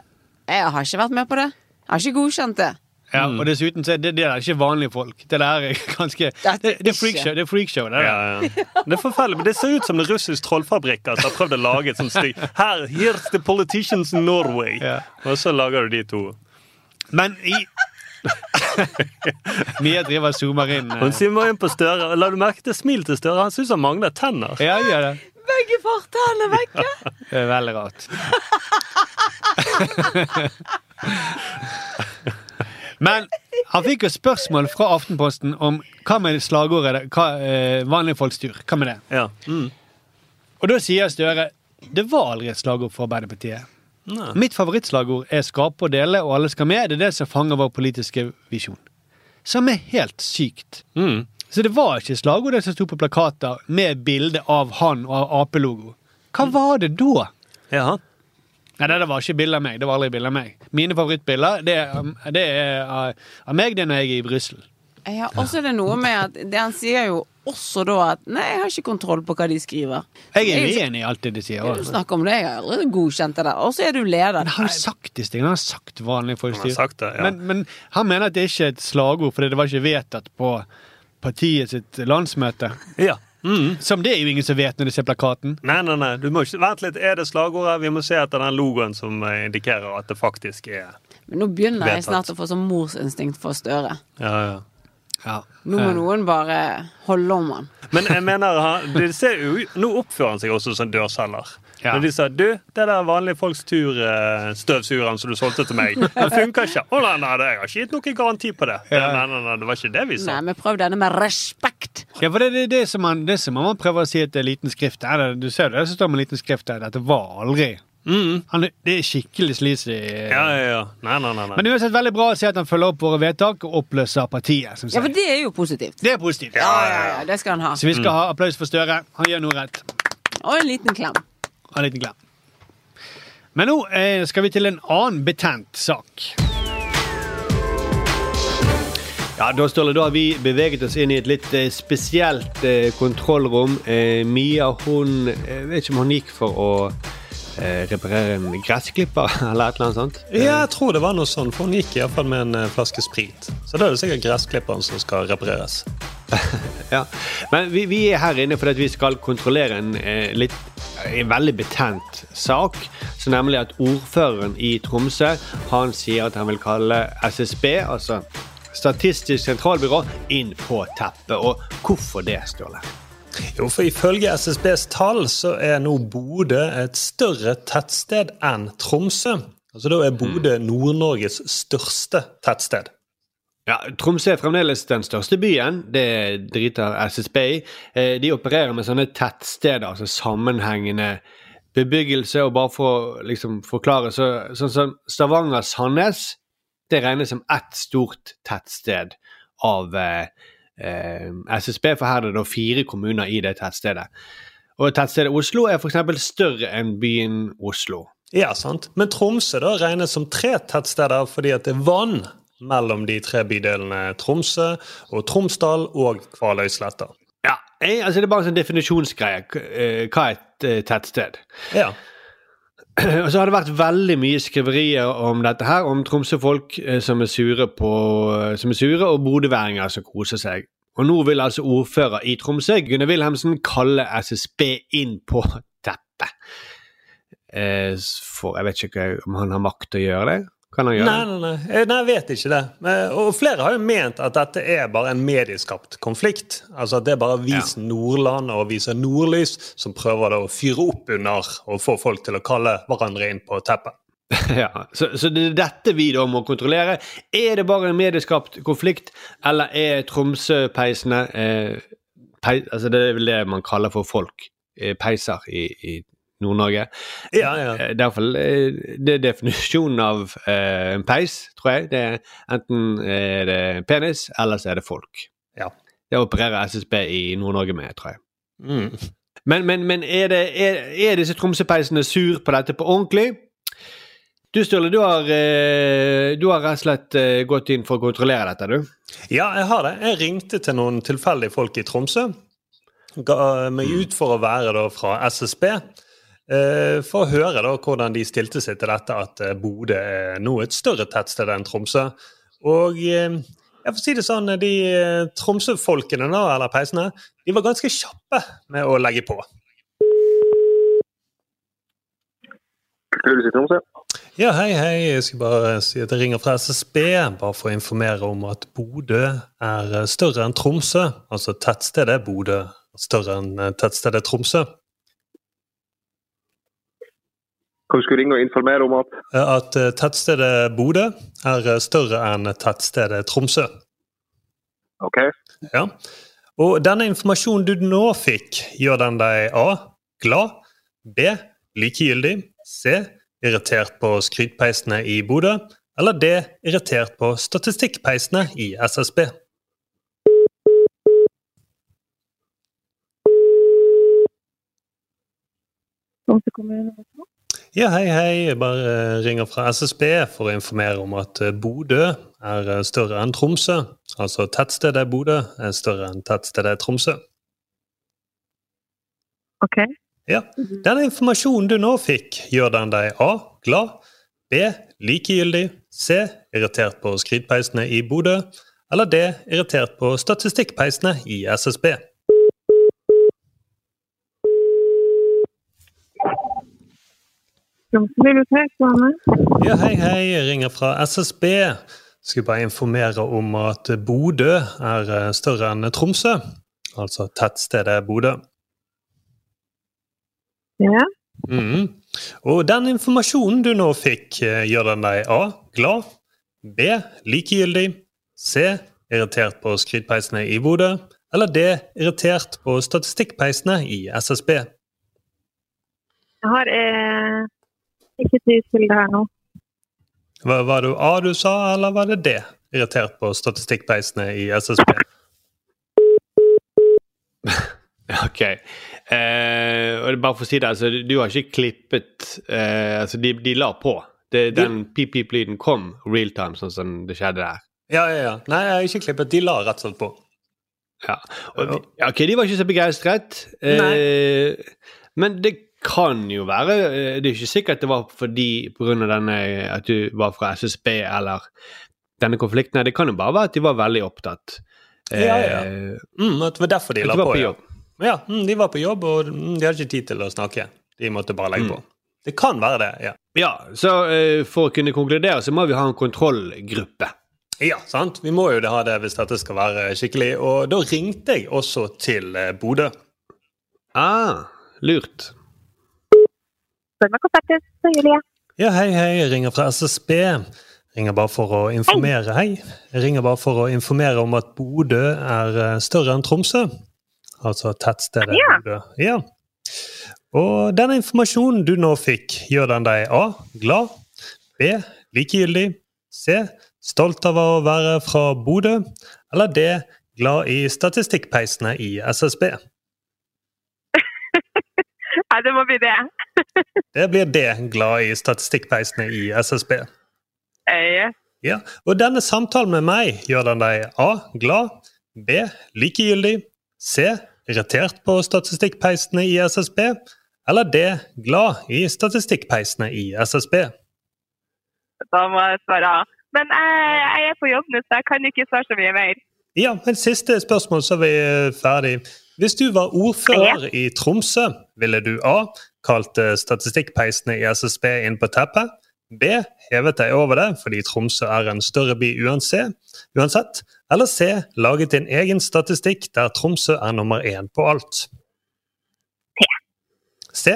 Speaker 2: Jeg har ikke vært med på det. Jeg har ikke godkjent det.
Speaker 1: Ja,
Speaker 3: Mm.
Speaker 1: og dessuten så er det, det er ikke vanlige folk. Det der er ganske Det, det er freakshow. Det er freakshow det.
Speaker 3: Ja, ja. Det er forferdelig, men det ser ut som en russisk trollfabrikk som har prøvd å lage et sånt stygg Her, Here's the politicians in Norway.
Speaker 1: Ja.
Speaker 3: Og så lager du de to.
Speaker 1: Men i Mia driver og zoomer inn. eh.
Speaker 3: Hun zoomer inn på Støre. La du merke til smilet til Støre? Han syns han mangler tenner.
Speaker 1: Ja, gjør det.
Speaker 2: Begge fortennene er vekke!
Speaker 1: Det er veldig rart. Men han fikk jo spørsmål fra Aftenposten om hva med slagordet hva, eh, 'vanlige folks tur'. Hva med det?
Speaker 3: Ja. Mm.
Speaker 1: Og da sier Støre det var aldri et slagord for Arbeiderpartiet.
Speaker 3: Nei.
Speaker 1: Mitt favorittslagord er 'skape og dele, og alle skal med'. Det er det som fanger vår politiske visjon. Som er helt sykt.
Speaker 3: Mm.
Speaker 1: Så det var ikke slagordet som sto på plakater med bilde av han og Ap-logo. Hva var det da?
Speaker 3: Ja.
Speaker 1: Nei, det var ikke bilde av meg. Det var aldri bilde av meg. Mine favorittbilder det er, um, det er av, av meg det er når jeg er i Brussel.
Speaker 2: Ja, og så er det noe med at det Han sier jo også da at Nei, jeg har ikke kontroll på hva de skriver.
Speaker 1: Jeg er uenig i alt det de sier.
Speaker 2: Du snakker om det, jeg har aldri godkjent det der. Og så er du leder.
Speaker 1: Men har du sagt det, tingene. Han har sagt vanlige folk
Speaker 3: Han det, ja.
Speaker 1: men, men han mener at det ikke er et slagord fordi det var ikke vedtatt på partiet sitt landsmøte.
Speaker 3: ja. Mm.
Speaker 1: Som det er jo ingen som vet når de ser plakaten.
Speaker 3: Nei, nei, nei. Du må ikke, vent litt. Er det slagordet? Vi må se etter den logoen som eh, indikerer at det faktisk er
Speaker 2: Men nå begynner jeg snart å få sånn morsinstinkt for Støre.
Speaker 3: Ja, ja.
Speaker 2: Nå må noen bare holde om han.
Speaker 3: Men jeg mener, han, det ser jo, nå oppfører han seg også som dørselger.
Speaker 1: Ja.
Speaker 3: Når de sa du, det der vanlige folks tur-støvsugeren som du solgte til meg, den funker ikke. Å nei, nei, jeg har ikke gitt noen garanti på det. Nei, nei, nei, det var ikke det vi sa.
Speaker 2: Nei, men prøv denne med respekt.
Speaker 1: Ja, for det er det, det, som man, det som man prøver å si at det er liten skrift. Er det, du ser det, det står står med liten skrift der. Dette var aldri. Han, er- det er skikkelig sleazy.
Speaker 3: Ja, ja, ja. Nei, nei, nei. nei.
Speaker 1: Men uansett veldig bra å se at han følger opp våre vedtak og oppløser partiet. Som
Speaker 2: Ja, for det er jo positivt.
Speaker 1: Det er positivt.
Speaker 2: Ja, ja, ja, det skal han ha.
Speaker 1: Så vi skal ha applaus for Støre. Han gjør noe rett.
Speaker 2: Og en liten klem.
Speaker 1: En liten klem. Men nå eh, skal vi til en annen betent sak. Ja, da, Ståle, da har vi beveget oss inn i et litt eh, spesielt eh, kontrollrom. Eh, Mia hun Jeg vet ikke om hun gikk for å eh, reparere en gressklipper eller et eller annet sånt.
Speaker 3: Ja, jeg tror det var noe sånn, for hun gikk iallfall med en eh, flaske sprit. Så da er det sikkert gressklipperen som skal repareres.
Speaker 1: Ja. Men vi, vi er her inne fordi vi skal kontrollere en, eh, litt, en veldig betent sak. Så nemlig at ordføreren i Tromsø han sier at han vil kalle SSB, altså Statistisk sentralbyrå, inn på teppet. Og hvorfor det, Ståle?
Speaker 3: Jo, for ifølge SSBs tall så er nå Bodø et større tettsted enn Tromsø. Altså Da er Bodø Nord-Norges største tettsted.
Speaker 1: Ja, Tromsø er fremdeles den største byen. Det driter SSB i. Eh, De opererer med sånne tettsteder, altså sammenhengende bebyggelse. Og bare for å liksom, forklare, så, sånn som Stavanger-Sandnes, det regnes som ett stort tettsted av eh, SSB, for her er det da fire kommuner i det tettstedet. Og tettstedet Oslo er f.eks. større enn byen Oslo.
Speaker 3: Ja, sant. Men Tromsø da regnes som tre tettsteder fordi at det er vann mellom de tre bydelene Tromsø og Tromsdal og Kvaløysletta.
Speaker 1: Ja, altså Det er bare en sånn definisjonsgreie. Eh, Hva er et eh, tettsted?
Speaker 3: Ja.
Speaker 1: Og så har det vært veldig mye skriverier om dette her, om Tromsø-folk eh, som på som er sure, og bodøværinger som koser seg. Og nå vil altså ordfører i Tromsø, Gunnar Wilhelmsen, kalle SSB inn på teppet. Eh, For jeg vet ikke om han har makt til å gjøre det. Kan han gjøre
Speaker 3: Nei, nei, nei. Eh, nei, jeg vet ikke det. Og flere har jo ment at dette er bare en medieskapt konflikt. Altså at det er bare avisen Nordland og avisen Nordlys som prøver å fyre opp under og få folk til å kalle hverandre inn på teppet.
Speaker 1: Ja, så, så det er dette vi da må kontrollere. Er det bare en medieskapt konflikt, eller er Tromsø-peisene eh, pei, altså Det er vel det man kaller for folk. Eh, peiser i, i Nord-Norge.
Speaker 3: Ja, ja.
Speaker 1: Eh, Derfor, eh, det er definisjonen av eh, en peis, tror jeg. Det er Enten er det penis, eller så er det folk.
Speaker 3: Ja.
Speaker 1: Det opererer SSB i Nord-Norge med, tror jeg.
Speaker 3: Mm.
Speaker 1: Men, men, men er, det, er, er disse Tromsø-peisene sur på dette på ordentlig? Du Sturle, du har, eh, du har rett og slett eh, gått inn for å kontrollere dette, du?
Speaker 3: Ja, jeg har det. Jeg ringte til noen tilfeldige folk i Tromsø. Ga meg ut for å være da fra SSB. Eh, For å høre da hvordan de stilte seg til dette at eh, Bodø er nå et større tettsted enn Tromsø. Og eh, jeg får si det sånn, de Tromsø-folkene, da, eller peisene, de var ganske kjappe med å legge på. Ja, hei, hei. Jeg skal bare si at jeg ringer fra SSB, bare for å informere om at Bodø er større enn Tromsø. Altså tettstedet Bodø er større enn tettstedet Tromsø.
Speaker 8: Hva du skulle ringe og informere om at
Speaker 3: Eh, At eh, tettstedet Bodø er eh, større enn tettstedet Tromsø.
Speaker 8: Ok.
Speaker 3: Ja. Og denne informasjonen du nå fikk, gjør den deg A. Glad. B. Likegyldig. C. Irritert på skrytpeisene i Bodø. Eller D. Irritert på statistikkpeisene i SSB. Ja, hei, hei. Jeg bare eh, ringer fra SSB for å informere om at eh, Bodø er eh, større enn Tromsø. Altså tettstedet Bodø er større enn tettstedet Tromsø.
Speaker 9: Ok.
Speaker 3: Ja. Den informasjonen du nå fikk, gjør den deg A. Glad. B. Likegyldig. C. Irritert på skrytpeisene i Bodø. Eller D. Irritert på statistikkpeisene i SSB.
Speaker 9: Tromsø bibliotek, Johanne.
Speaker 3: Ja, hei, hei. Jeg ringer fra SSB Skulle bare informere om at Bodø er eh, større enn Tromsø. Altså tettstedet Bodø.
Speaker 9: Ja.
Speaker 3: Mm. Og den informasjonen du nå fikk, eh, gjør den deg A. Glad. B. Likegyldig. C. Irritert på skrytpeisene i Bodø. Eller D. Irritert på statistikkpeisene i SSB.
Speaker 9: Jeg har eh, ikke tid til det her nå.
Speaker 3: Var, var det A du sa, eller var det D? Irritert på statistikkpeisene i SSB.
Speaker 1: Ok. Eh, og det bare for å si det, altså, du har ikke klippet eh, altså, de, de la på. Det, den pip-pip-lyden kom real time, sånn som det skjedde der.
Speaker 3: Ja, ja, ja. Nei, jeg har ikke klippet. De la rett og slett på.
Speaker 1: Ja. Og ok, de var ikke så begeistret. Eh, men det kan jo være eh, Det er ikke sikkert det var fordi av denne at du var fra SSB eller denne konflikten. Nei, det kan jo bare være at de var veldig opptatt.
Speaker 3: Ja, ja.
Speaker 1: Eh,
Speaker 3: Mm, at det var derfor de la
Speaker 1: de
Speaker 3: på.
Speaker 1: på
Speaker 3: ja. Ja, mm, de var på jobb, og de hadde ikke tid til å snakke. De måtte bare legge
Speaker 1: Mm.
Speaker 3: på. Det kan være det, ja.
Speaker 1: Ja, så uh, for å kunne konkludere så må vi ha en kontrollgruppe.
Speaker 3: Ja, sant? Vi må jo det ha det hvis dette skal være skikkelig. Og da ringte jeg også til Bodø.
Speaker 1: Ah, lurt.
Speaker 9: Spørsmålskontaktet, så Julie.
Speaker 3: Ja, hei, hei. Jeg ringer fra SSB. Ringer bare for å informere. Hei. Jeg ringer bare for å informere om at Bodø er eh, større enn Tromsø. Altså tettstedet
Speaker 9: Ja.
Speaker 3: Bodø. Ja. Og denne informasjonen du nå fikk, gjør den deg A. Glad. B. Likegyldig. C. Stolt av å være fra Bodø. Eller D. Glad i statistikkpeisene i SSB.
Speaker 9: Nei, det må bli det.
Speaker 3: Det blir D. Glad i statistikkpeisene i SSB.
Speaker 9: Eh,
Speaker 3: Ja, og denne samtalen med meg gjør den deg A. Glad. B. Likegyldig. C. Irritert på statistikkpeisene i SSB. Eller D. Glad i statistikkpeisene i SSB.
Speaker 9: Da må jeg svare A. Men jeg, jeg er på jobb nå, så jeg kan ikke svare så mye mer.
Speaker 3: Ja, men siste spørsmål, så er vi ferdig. Hvis du var ordfører i Tromsø, ville du A. Kalt eh, statistikkpeisene i SSB inn på teppet? B. Hevet deg over det fordi Tromsø er en større by uansett? Eller C. Laget din egen statistikk der Tromsø er nummer én på alt? C.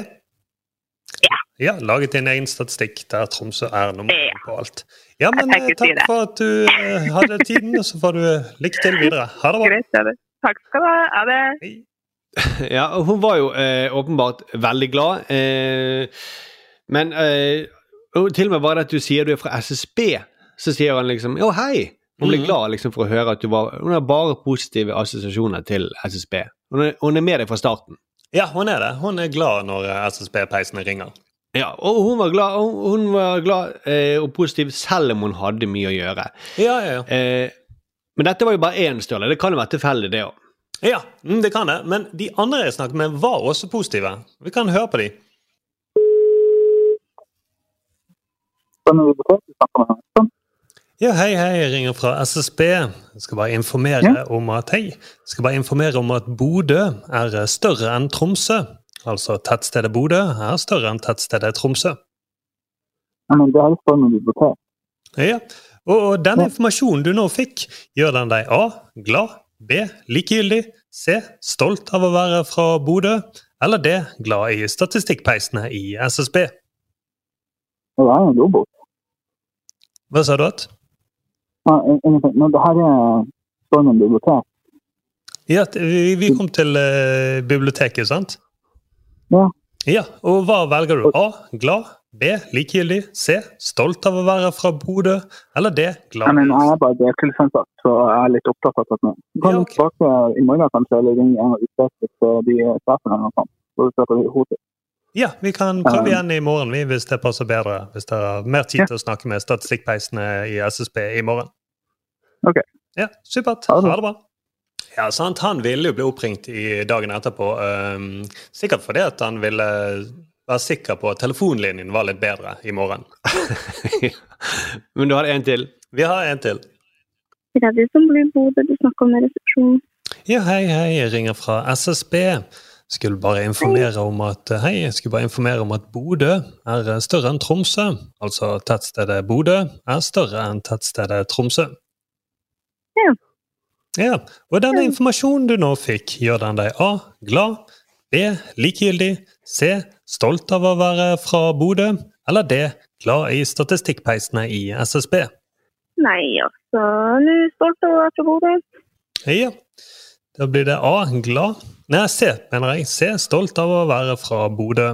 Speaker 9: Ja.
Speaker 3: Ja, laget din egen statistikk der Tromsø er nummer én på alt. Ja, men eh, takk for at du eh, hadde tiden, og så får du lykke til videre. Ha det bra.
Speaker 9: Takk skal du ha. Ha det.
Speaker 1: Ja, hun var jo eh, åpenbart veldig glad. Eh, men eh, til og med bare det at du sier du er fra SSB, så sier han liksom Å, hei! Hun blir
Speaker 3: Mhm.
Speaker 1: glad liksom for å høre at du var Hun har bare positive assosiasjoner til SSB. Hun er, hun er med deg fra starten.
Speaker 3: Ja, hun er det. Hun er glad når eh, SSB-peisene ringer.
Speaker 1: Ja, og hun var glad, hun, hun var glad eh, og positiv selv om hun hadde mye å gjøre.
Speaker 3: Ja, ja, ja.
Speaker 1: Men dette var jo bare én størrelse. Det kan jo være tilfeldig, det òg.
Speaker 3: Ja, mm, det kan det. Men de andre jeg snakket med, var også positive. Vi kan høre på de. Ja, hei, hei, jeg ringer fra SSB. Jeg skal bare informere om at hei, jeg skal bare informere om at Bodø er eh, større enn Tromsø. Altså tettstedet Bodø er større enn tettstedet Tromsø.
Speaker 8: Ja, men det er jo bibliotek.
Speaker 3: Ja, og den informasjonen du nå fikk, gjør den deg A. Glad. B. Likegyldig. C. Stolt av å være fra Bodø. Eller D. Glad i statistikkpeisene i SSB.
Speaker 8: Ja, det er en robot.
Speaker 3: Hva sa du? at?
Speaker 8: Ja, det her er stormen bibliotek.
Speaker 3: Ja, vi, vi kom til eh, biblioteket, sant?
Speaker 8: Ja.
Speaker 3: Ja, og hva velger du? A. Glad. B. Likegyldig. C. Stolt av å være fra Bodø. Eller D.
Speaker 8: Ja,
Speaker 3: Jeg,
Speaker 8: mener, jeg er bare deltidsansatt, så jeg er litt opptatt av det nå. Du kan ja, tilbake i morgen kanskje, eller ringe en av de for de sjefene eller noe sånt. Så du på hodet.
Speaker 3: Ja, vi kan prøve igjen i morgen vi, hvis det passer bedre. Hvis dere har mer tid til å snakke med statistikkpeisene i SSB i morgen.
Speaker 8: Ok.
Speaker 3: Ja, supert. Ha det bra. Ja, sant. Han ville jo bli oppringt i dagen etterpå. Um, sikkert fordi at han ville være sikker på at telefonlinjen var litt bedre i morgen.
Speaker 1: Men du har en til?
Speaker 3: Vi har en til.
Speaker 9: Som blir Bodø, du snakker om resepsjon.
Speaker 3: Ja, hei, hei. Jeg ringer fra SSB. Skulle bare informere om at Hei, jeg skulle bare informere om at Bodø er større enn Tromsø. Altså tettstedet Bodø er større enn tettstedet Tromsø.
Speaker 9: Ja.
Speaker 3: Ja, Og denne informasjonen du nå fikk, gjør den deg A. Glad, B. Likegyldig, C. Stolt av å være fra Bodø, eller D. Glad i statistikkpeisene i SSB.
Speaker 9: Nei, altså Nå stolt av å være fra Bodø.
Speaker 3: Ja, da blir det A. Glad. Nei, C, mener jeg. C. Stolt av å være fra Bodø.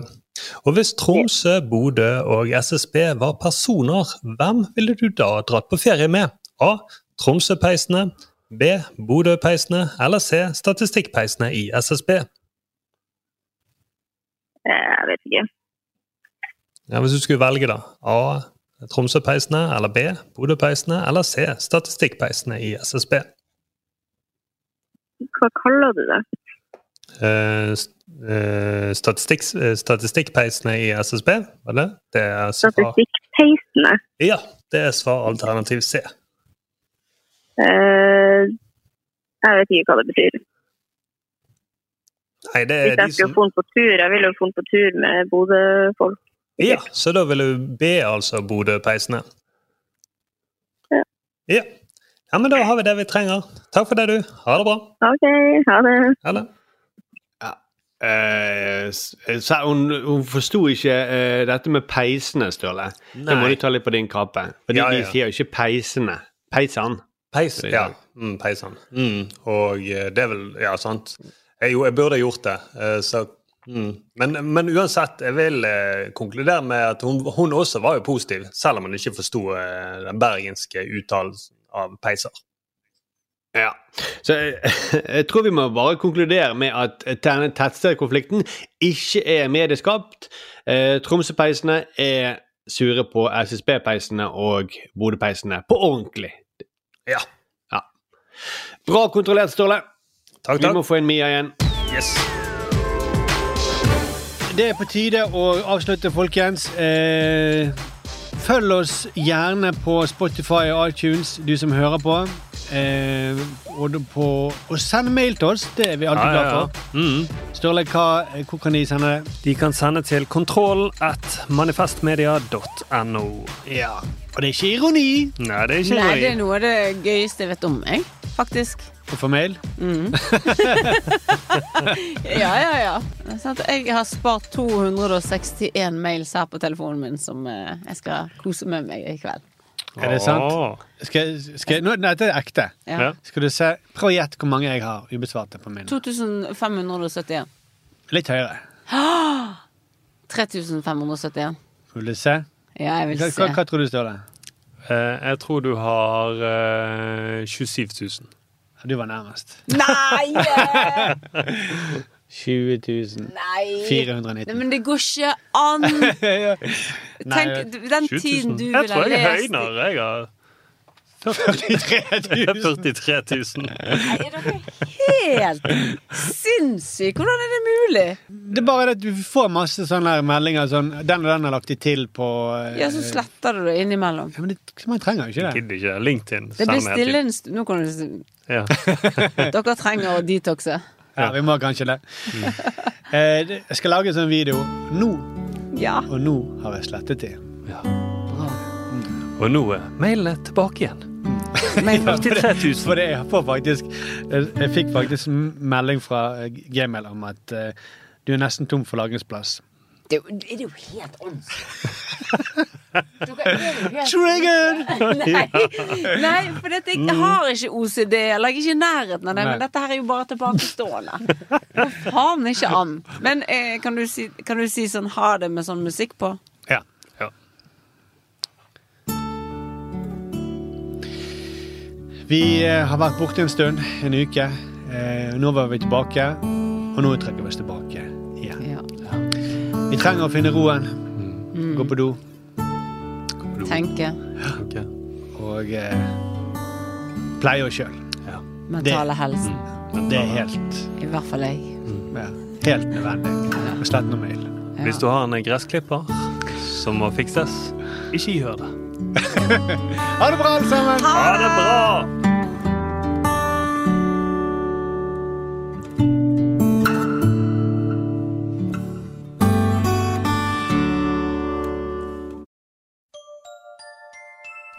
Speaker 3: Og hvis Tromsø, Bodø og SSB var personer, hvem ville du da dratt på ferie med? A. Tromsø-peisene. B. Bodø-peisene. Eller C. Statistikkpeisene i SSB.
Speaker 9: Eh, Jeg vet ikke.
Speaker 3: Ja, hvis du skulle velge, da. A. Tromsø-peisene. Eller B. Bodø-peisene. Eller C. Statistikkpeisene i SSB.
Speaker 9: Hva kaller du det?
Speaker 3: Uh, statistikk, eh, statistikkpeisene i SSB, var det? Det er svar
Speaker 9: Statistikkpeisene.
Speaker 3: Ja, det er svar alternativ C.
Speaker 9: Jeg vet ikke hva det betyr.
Speaker 3: Nei, det er Hvis
Speaker 9: jeg skulle
Speaker 3: som
Speaker 9: funnet på tur, jeg ville jo funnet på tur med Bodø-folk.
Speaker 3: Ja, så da vil du be altså Bodø-peisene?
Speaker 9: Ja.
Speaker 3: ja. Ja, men da har vi det vi trenger. Takk for det, du. Ha det bra.
Speaker 9: OK, ha det.
Speaker 3: Ha det.
Speaker 1: Eh, så hun hun forsto ikke eh, dette med peisene, Sturle. Det må du ta litt på din kappe. For de,
Speaker 3: Ja,
Speaker 1: de sier jo ikke peisene. Peisan.
Speaker 3: Peis, ja. Mm, peisene. Mm. Og eh, det er vel Ja, sant. Jeg, jo, jeg burde gjort det. eh, Så mm. men, men uansett, jeg vil eh, konkludere med at hun, hun også var jo positiv, selv om hun ikke forsto eh, den bergenske uttalelsen av peiser.
Speaker 1: Ja. Så jeg, jeg tror vi må bare konkludere med at tettstedkonflikten ikke er medieskapt. Eh, Tromsø-peisene er sure på SSB-peisene og Bodø-peisene på ordentlig.
Speaker 3: Ja.
Speaker 1: ja. Bra kontrollert, Ståle.
Speaker 3: Takk,
Speaker 1: Vi må få inn Mia igjen.
Speaker 3: Yes.
Speaker 1: Det er på tide å avslutte, folkens. Eh, følg oss gjerne på Spotify og iTunes, du som hører på. Eh, og, på, og send mail til oss. Det er vi alltid
Speaker 3: Ja,
Speaker 1: glad for.
Speaker 3: ja.
Speaker 1: for.
Speaker 3: Mm.
Speaker 1: Sturle, hva, hvor kan de sende det?
Speaker 3: De kan sende til kontroll at manifestmedia.no.
Speaker 1: Ja. Og det er ikke ironi.
Speaker 3: Nei, det er ikke
Speaker 2: Nei, det er noe av det gøyeste jeg vet om, jeg. Faktisk.
Speaker 1: Få mail?
Speaker 2: Mm. ja, ja, ja. Det sant. Jeg har spart 261 mails her på telefonen min som eh, jeg skal kose med meg i kveld.
Speaker 1: Er det sant? Skal, skal, nå, nei, dette er ekte.
Speaker 2: Ja.
Speaker 1: Skal du se, Prøv å gjette hvor mange jeg har ubesvarte på min.
Speaker 2: 2571.
Speaker 1: Litt høyere.
Speaker 2: 3571.
Speaker 1: Vil du se?
Speaker 2: Ja, jeg vil
Speaker 1: Hva,
Speaker 2: se.
Speaker 1: hva, hva tror du, står
Speaker 3: Eh, jeg tror du har uh, 27 000.
Speaker 1: Du var nærmest.
Speaker 2: Nei!
Speaker 1: 20 000.
Speaker 2: Nei.
Speaker 1: 490.
Speaker 2: Nei, men det går ikke an! Tenk den tiden du ville
Speaker 3: lest
Speaker 2: Jeg tror
Speaker 3: jeg er høyner. Jeg har
Speaker 1: 43
Speaker 3: 43 000.
Speaker 2: Helt sinnssykt! Hvordan er det mulig?
Speaker 1: Det er bare det at du får masse sånne meldinger sånn Den og den har lagt de til på eh,
Speaker 2: Ja, så sletter du det innimellom.
Speaker 1: Ja, men det, Man trenger jo ikke det.
Speaker 3: Gidder ikke. LinkedIn.
Speaker 2: Det blir stille en stund. Nå kan du
Speaker 3: Ja.
Speaker 2: Dere trenger å detoxe.
Speaker 1: Ja, vi må kanskje det. Eh, jeg skal lage en sånn video nå,
Speaker 2: Ja.
Speaker 1: og nå har jeg slettet de.
Speaker 3: Og nå er mailene tilbake igjen.
Speaker 2: Men,
Speaker 3: 43 000.
Speaker 1: For det jeg får faktisk Jeg, fikk faktisk melding fra Gmail om at uh, du er nesten tom for lagringsplass.
Speaker 2: Det er jo- det er jo helt åndssvakt. Er helt-
Speaker 1: Triggered!
Speaker 2: Nei, nei, for dette, jeg har ikke OCD, eller jeg er ikke i nærheten av det,
Speaker 1: Nei.
Speaker 2: men dette her er jo bare tilbakestående. Hva faen ikke an. Men eh, kan, du si, kan du si sånn ha det med sånn musikk på?
Speaker 1: Ja.
Speaker 3: Ja.
Speaker 1: Vi eh, har vært borte en stund, en uke. Eh, nå var vi tilbake, og nå trekker vi oss tilbake. Vi trenger å finne roen,
Speaker 2: Mm.
Speaker 1: gå på do
Speaker 2: Tenke.
Speaker 3: Ok.
Speaker 1: og eh, pleie oss sjøl.
Speaker 2: Mentale helse.
Speaker 1: Det er helt,
Speaker 2: I hvert fall jeg.
Speaker 1: ja, helt nødvendig. Og slett noe mail.
Speaker 2: Ja.
Speaker 3: Hvis du har en gressklipper som må fikses, ikke gjør det.
Speaker 1: Ha det bra, alle sammen!
Speaker 3: Ha det bra!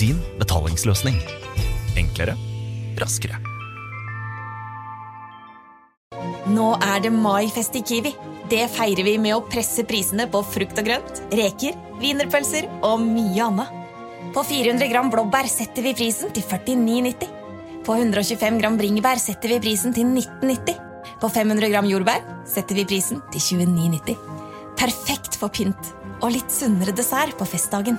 Speaker 10: din betalingsløsning. Enklere, raskere.
Speaker 11: Nå er det maifest i Kiwi. Det feirer vi med å presse prisene på frukt og grønt, reker, wienerpølser og mye annet. På 400 gram blåbær setter vi prisen til 49,90. På 125 gram bringebær setter vi prisen til 19,90. På 500 gram jordbær setter vi prisen til 29,90. Perfekt for pynt og litt sunnere dessert på festdagen.